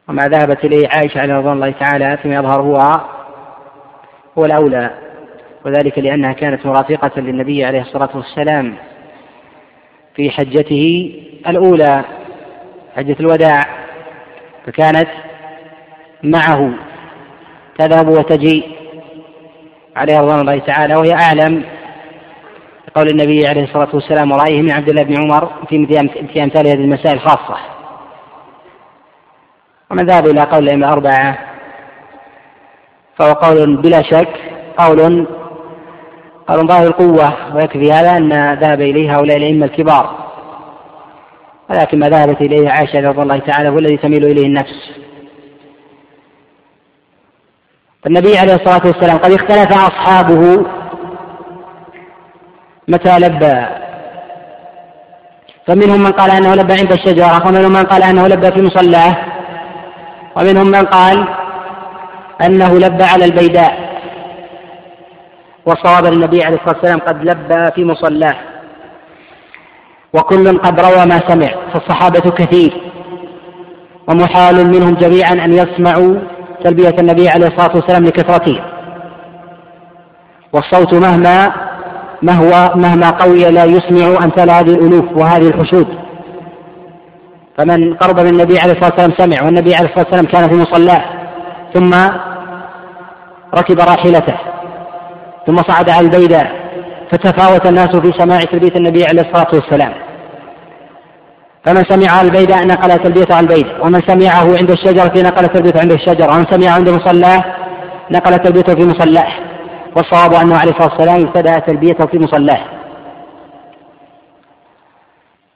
وما ذهبت إليه عائشة عليه رضوان الله تعالى فيما يظهر هو هو الأولى وذلك لأنها كانت مرافقة للنبي عليه الصلاة والسلام في حجته الأولى حجة الوداع فكانت معه تذهب وتجي عليه رضوان الله تعالى وهي أعلم بقول النبي عليه الصلاة والسلام ورأيه من عبد الله بن عمر في في أمثال هذه المسائل خاصة. ومن ذهب إلى قول الأئمة الأربعة فهو قول بلا شك قول قول ظاهر القوة ويكفي هذا أن ذهب إليه هؤلاء الأئمة الكبار. ولكن ما ذهبت إليه عائشة رضي الله تعالى هو الذي تميل إليه النفس. فالنبي عليه الصلاة والسلام قد اختلف أصحابه متى لبى فمنهم من قال أنه لبى عند الشجرة ومنهم من قال أنه لبى في مصلاه ومنهم من قال أنه لبى على البيداء. وصواب النبي عليه الصلاة والسلام قد لبى في مصلاه. وكل قد روى ما سمع فالصحابة كثير. ومحال منهم جميعا أن يسمعوا تلبية النبي عليه الصلاة والسلام لكثرته. والصوت مهما مهو مهما قوي لا يسمع أمثال هذه الألوف وهذه الحشود. فمن قرب من النبي عليه الصلاة والسلام سمع والنبي عليه الصلاة والسلام كان في مصلاه ثم ركب راحلته ثم صعد على البيداء فتفاوت الناس في سماع تلبية النبي عليه الصلاة والسلام. فمن سمع البيداء نقل تلبيته على البيت ومن سمعه عند الشجرة نقل تلبيته عند الشجرة ومن سمعه عند مصلاه نقل تلبيته في مصلاه. والصواب أنه عليه الصلاة والسلام ابتدأ تلبيته في مصلاه.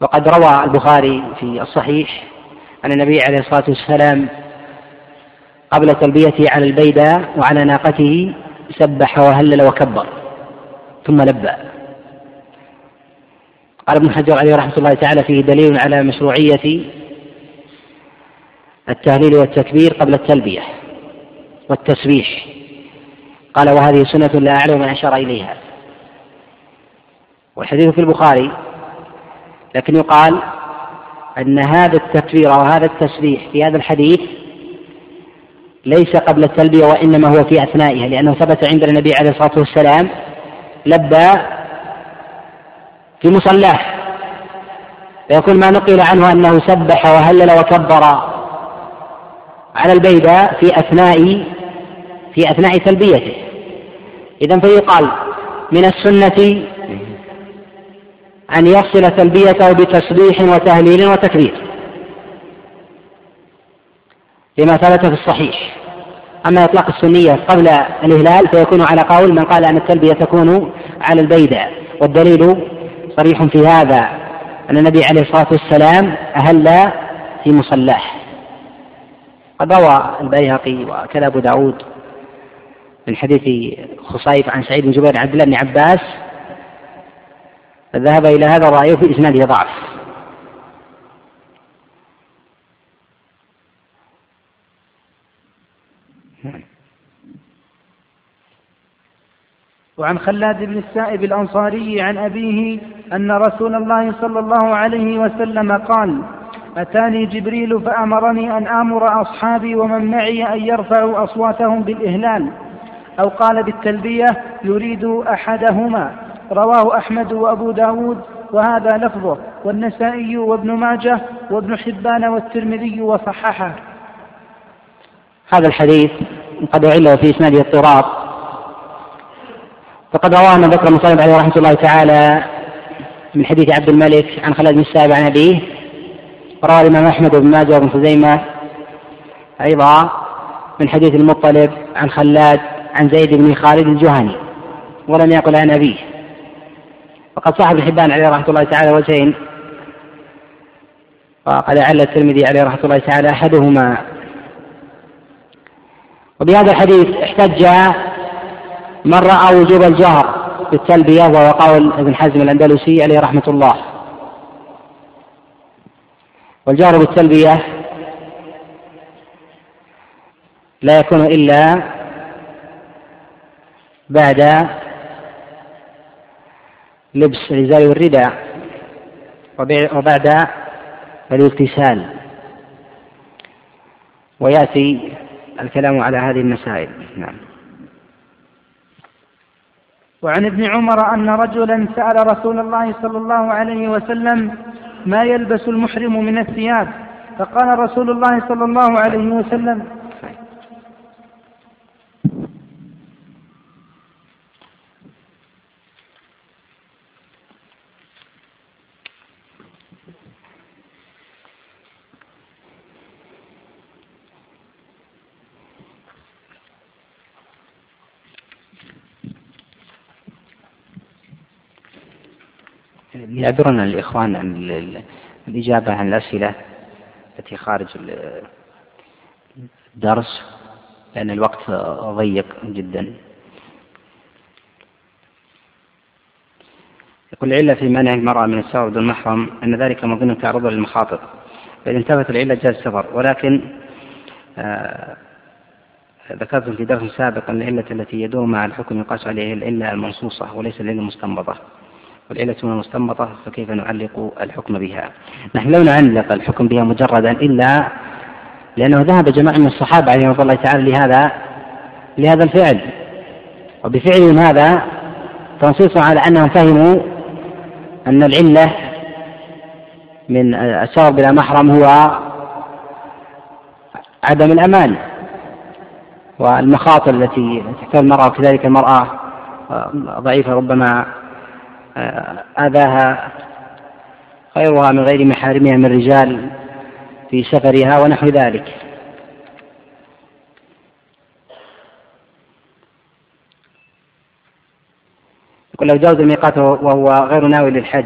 وقد روى البخاري في الصحيح أن النبي عليه الصلاة والسلام قبل تلبيته على البيداء وعلى ناقته سبح وهلل وكبر ثم لبى. قال ابن حجر عليه رحمة الله تعالى فيه دليل على مشروعية التهليل والتكبير قبل التلبية والتسبيح. قال وهذه سنة لا أعلم من أشار إليها. والحديث في البخاري لكن يقال أن هذا التكبير وهذا التسبيح في هذا الحديث ليس قبل التلبية وإنما هو في أثنائها لأنه ثبت عند النبي عليه الصلاة والسلام لبى في مصلاه. فيكون ما نقل عنه أنه سبح وهلل وكبر على البيداء في أثناء في أثناء تلبيته إذا فيقال من السنة أن يفصل تلبيته بتسبيح وتهليل وتكبير لما ثبت في الصحيح. أما إطلاق السنية قبل الإهلال فيكون على قول من قال أن التلبية تكون على البيدة. والدليل صريح في هذا أن النبي عليه الصلاة والسلام أهل في مصلاه. قد روى البيهقي وكذا أبو داود من حديث خصيف عن سعيد بن جبير عبد الله بن عباس فذهب إلى هذا الرأي في إسناده ضعف. وعن خلاد بن السائب الأنصاري عن أبيه أن رسول الله صلى الله عليه وسلم قال أتاني جبريل فأمرني أن آمر أصحابي ومن معي أن يرفعوا أصواتهم بالإهلال. أو قال بالتلبية يريد أحدهما. رواه أحمد وأبو داود وهذا لفظه. والنسائي وابن ماجه وابن حبان والترمذي وصححه. هذا الحديث قد أعله في إسناده اضطراب. فقد رواه ابن بكر المصنف عليه رحمة الله تعالى من حديث عبد الملك عن خالد بن السائب عن أبيه. وروى الإمام أحمد بن ماجه وابن خزيمة أيضا من حديث المطلب عن خلاد عن زيد بن خالد الجهني ولم يقل عن أبيه. وقد صاحب الحبان عليه رحمة الله تعالى وجهين. وقد أعل الترمذي عليه رحمة الله تعالى أحدهما. وبهذا الحديث احتج من رأى وجوب الجهر بالتلبية وهو قول ابن حزم الأندلسي عليه رحمة الله. والجهر بالتلبية لا يكون إلا بعد لبس الإزار والرداء وبعد الاغتسال. ويأتي الكلام على هذه المسائل. نعم. وعن ابن عمر أن رجلا سأل رسول الله صلى الله عليه وسلم ما يلبس المحرم من الثياب؟ فقال رسول الله صلى الله عليه وسلم يعذرنا الإخوان عن الإجابة عن الأسئلة التي خارج الدرس لأن الوقت ضيق جدا. يقول العلة في منع المرأة من السفر بدون محرم أن ذلك مظن تعرض للمخاطر فإذا انتبهت العلة جاز السفر. ولكن آه ذكرتم في درس سابق أن العلة التي يدور مع الحكم يقاس عليه العلة المنصوصة وليس العلة المستنبطة. والعلة مستنبطة فكيف نعلق الحكم بها؟ نحن لو نعلق الحكم بها مجردا إلا لأنه ذهب جماعة من الصحابة عليهم الله تعالى لهذا لهذا الفعل. وبفعلهم هذا تنصيص على أنهم فهموا أن العلة من السفر بلا محرم هو عدم الأمان. والمخاطر التي تحتاج المرأة وكذلك المرأة ضعيفة ربما آذاها غيرها من غير محارمها من الرجال في سفرها ونحو ذلك. يقول لو جاوز الميقات وهو غير ناوي للحج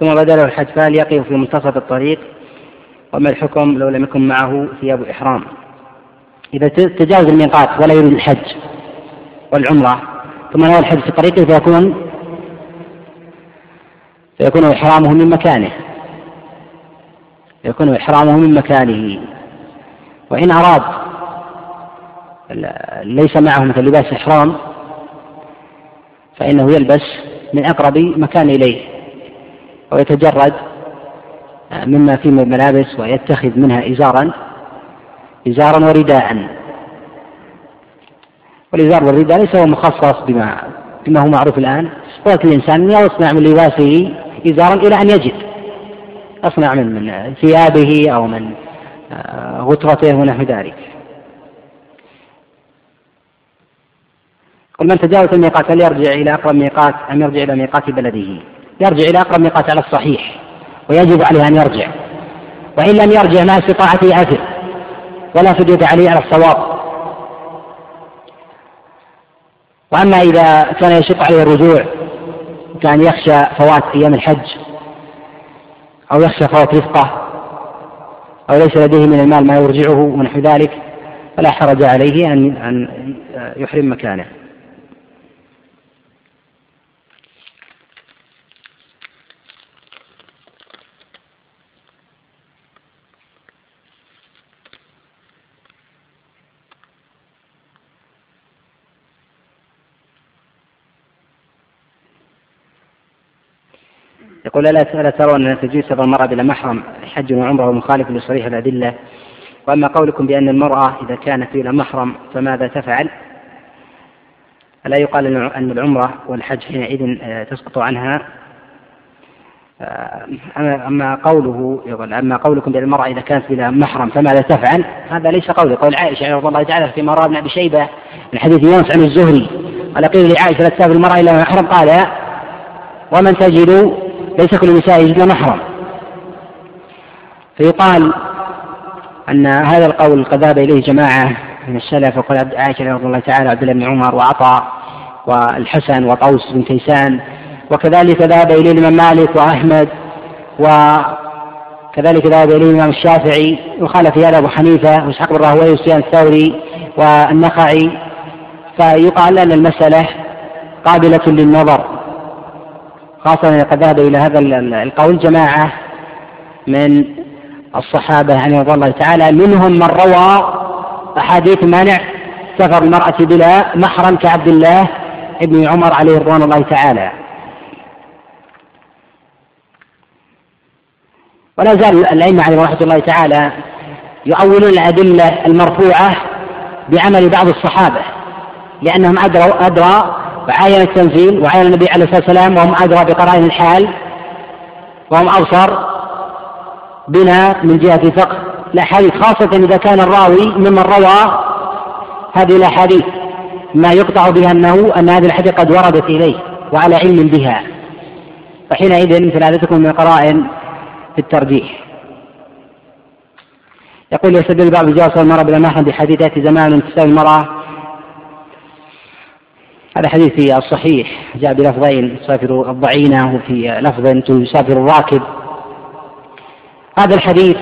ثم بدا له الحج فهل يقف في منتصف الطريق؟ وما الحكم لو لم يكن معه ثياب إحرام؟ إذا تجاوز الميقات ولا يريد الحج والعمرة ثم نوى الحج في طريقه فيكون فيكون إحرامه من مكانه. يكون إحرامه من مكانه. وإن أراد ليس معه مثل لباس إحرام فإنه يلبس من أقرب مكان إليه ويتجرد مما فيه من الملابس ويتخذ منها إزارا إزارا ورداء. والإزار والرداء ليس هو مخصص بما بما هو معروف الآن. قوة الإنسان يصنع من لباسه إزارا إلى أن يجد. أصنع من من ثيابه أو من غترته ونحو ذلك قل من تجاوز الميقات هل يرجع إلى أقرب ميقات أم يرجع إلى ميقات بلده؟ يرجع إلى أقرب ميقات على الصحيح ويجب عليه أن يرجع. وإن لم يرجع مع استطاعته أثر ولا فدية عليه على الصواب. وأما إذا كان يشق عليه الرجوع كان يخشى فوات أيام الحج أو يخشى فوات رفقة أو ليس لديه من المال ما يرجعه ونحو ذلك فلا حرج عليه أن أن يحرم مكانه. يقول ألا ترون أن تجوز سفر المرأة بلا محرم حج وعمرة ومخالف لصريح الأدلة وأما قولكم بأن المرأة إذا كانت بلا محرم فماذا تفعل؟ ألا يقال أن العمرة والحج حينئذ آه، تسقط عنها آه، أما قوله يقول أما قولكم بأن المرأة إذا كانت بلا محرم فماذا تفعل؟ هذا ليس قولي قول عائشة رضي الله تعالى في روى ابن أبي شيبة من حديث يونس عن الزهري قال قيل لعائشة لا تسافر المرأة إلا محرم قال ومن تجد ليس كل النساء يجدن محرم. فيقال أن هذا القول قد ذهب إليه جماعة من السلف وقال عائشة رضي الله تعالى عبد الله بن عمر وعطاء والحسن وطوس بن كيسان. وكذلك ذهب إليه الإمام مالك وأحمد وكذلك ذهب إليه الإمام الشافعي. وخالف في هذا أبو حنيفة وإسحاق بن راهويه وسفيان الثوري والنخعي. فيقال أن المسألة قابلة للنظر. خاصة قد ذهب إلى هذا القول جماعة من الصحابة يعني رضي الله تعالى منهم من روى أحاديث مانع سفر المرأة بلا محرم كعبد الله ابن عمر عليه رضوان الله تعالى. ولا زال الأئمة عليهم رحمة الله تعالى يؤولون الأدلة المرفوعة بعمل بعض الصحابة لأنهم أدروا أدرى وعاين التنزيل وعاين النبي عليه الصلاة والسلام وهم أدرى بقرائن الحال وهم أبصر بنا من جهة فقه الأحاديث خاصة إذا كان الراوي ممن روى هذه الأحاديث ما يقطع بها أنه أن هذه الأحاديث قد وردت إليه وعلى علم بها. فحينئذ مثل هذا تكون من القرائن في الترجيح. يقول يستدل بعض بجواز المرأة بلا محرم بحديث زمان تساوي المرأة هذا حديث في الصحيح جاء بلفظين تسافر الضعينة وفي لفظ تسافر الراكب. هذا الحديث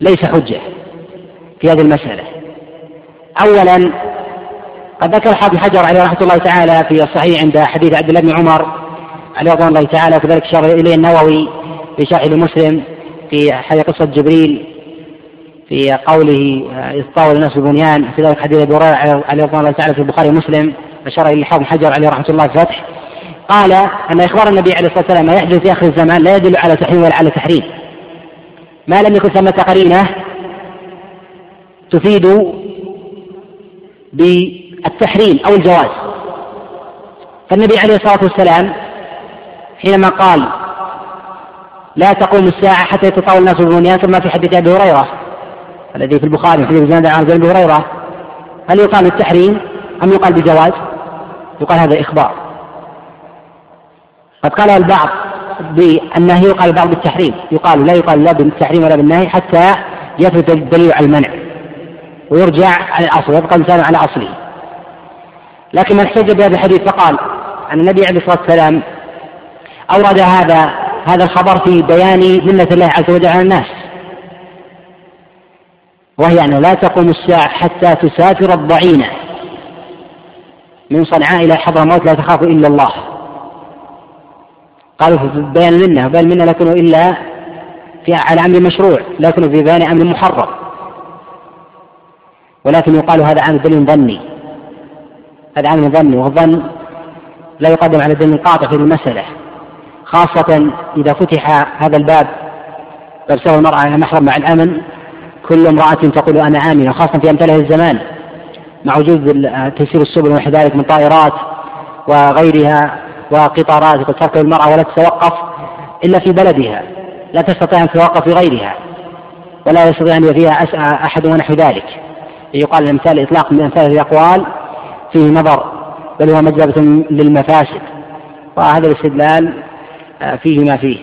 ليس حجة في هذه المسألة. أولا قد ذكر الحافظ حجر عليه رحمة الله تعالى في الصحيح عند حديث عبد الله بن عمر عليه رضوان الله تعالى وكذلك شرح إليه النووي في شرح لمسلم في حديث قصة جبريل في قوله إذ طاول الناس البنيان في ذلك حديث أبي هريرة عليه رضوان الله تعالى في البخاري ومسلم أشار إلى الحافظ حجر عليه رحمة الله في الفتح قال أن إخبار النبي عليه الصلاة والسلام ما يحدث في آخر الزمان لا يدل على تحريم ولا على تحريم. ما لم يكن ثمة قرينة تفيد بالتحريم أو الجواز. فالنبي عليه الصلاة والسلام حينما قال لا تقوم الساعة حتى يتطاول الناس بالبنيان ثم في حديث أبي هريرة الذي في البخاري في حديث عن أبي هريرة هل يقال بالتحريم أم يقال بجواز؟ يقال هذا إخبار. قد قال البعض بالنهي يقال البعض بالتحريم. يقال لا يقال لا بالتحريم ولا بالنهي حتى يثبت الدليل على المنع ويرجع على الأصل ويبقى الإنسان على أصله. لكن من احتج بهذا الحديث فقال أن النبي عليه الصلاة والسلام أورد هذا هذا الخبر في بيان منة الله عز وجل على الناس. وهي أنه لا تقوم الساعة حتى تسافر الضعينة. من صنعاء إلى حضرموت لا تخاف إلا الله. قالوا في بيان المنة بيان المنة لا يكون إلا في على أمر مشروع لا يكون في بيان أمر محرم. ولكن يقال هذا عن دليل ظني. هذا عن ظني والظن لا يقدم على دليل قاطع في المسألة. خاصة إذا فتح هذا الباب باب المرأة على محرم مع الأمن كل امرأة تقول أنا آمنة خاصة في أمثال الزمان. مع وجود تيسير السبل ونحو ذلك من طائرات وغيرها وقطارات تركب المرأة ولا تتوقف إلا في بلدها. لا تستطيع أن تتوقف في غيرها ولا يستطيع أن فيها أحد ونحو ذلك. يقال الامثال إطلاق من أمثال الأقوال فيه نظر بل هو مجلبة للمفاسد. وهذا الاستدلال آه، فيه ما فيه.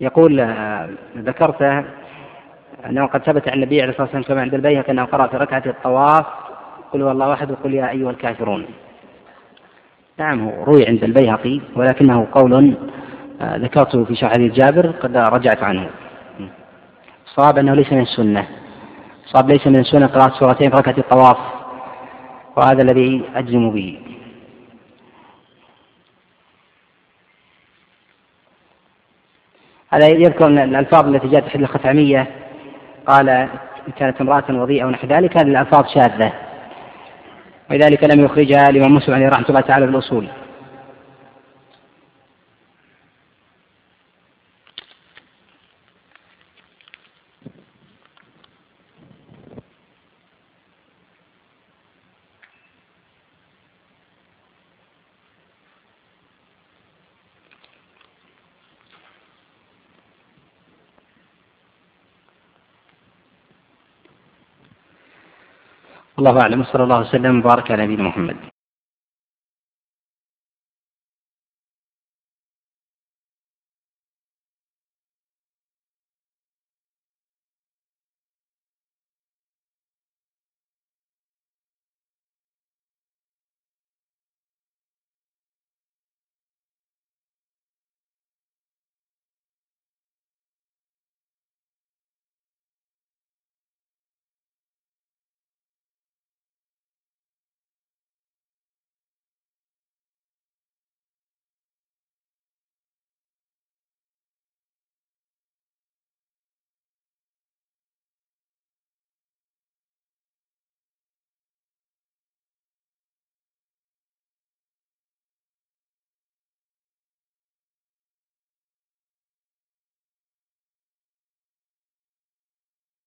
يقول آه، ذكرت أنه قد ثبت عن النبي عليه الصلاة والسلام كما عند البيهقي أنه قرأ في ركعة الطواف قل هو الله أحد وقل يا أيها الكافرون. نعم روي عند البيهقي ولكنه قول آه، ذكرته في شرح حديث جابر قد رجعت عنه. الصواب أنه ليس من السنة. الصواب ليس من السنة قراءة سورتين في ركعة الطواف وهذا الذي أجزم به. هذا يذكر أن الألفاظ التي جاءت في الخثعمية قال كانت امرأة وضيئة ونحو ذلك هذه الألفاظ شاذة. ولذلك لم يخرجها الإمام مسلم عليه رحمة الله تعالى في الأصول الله أعلم صلى الله وسلم وبارك على نبينا محمد.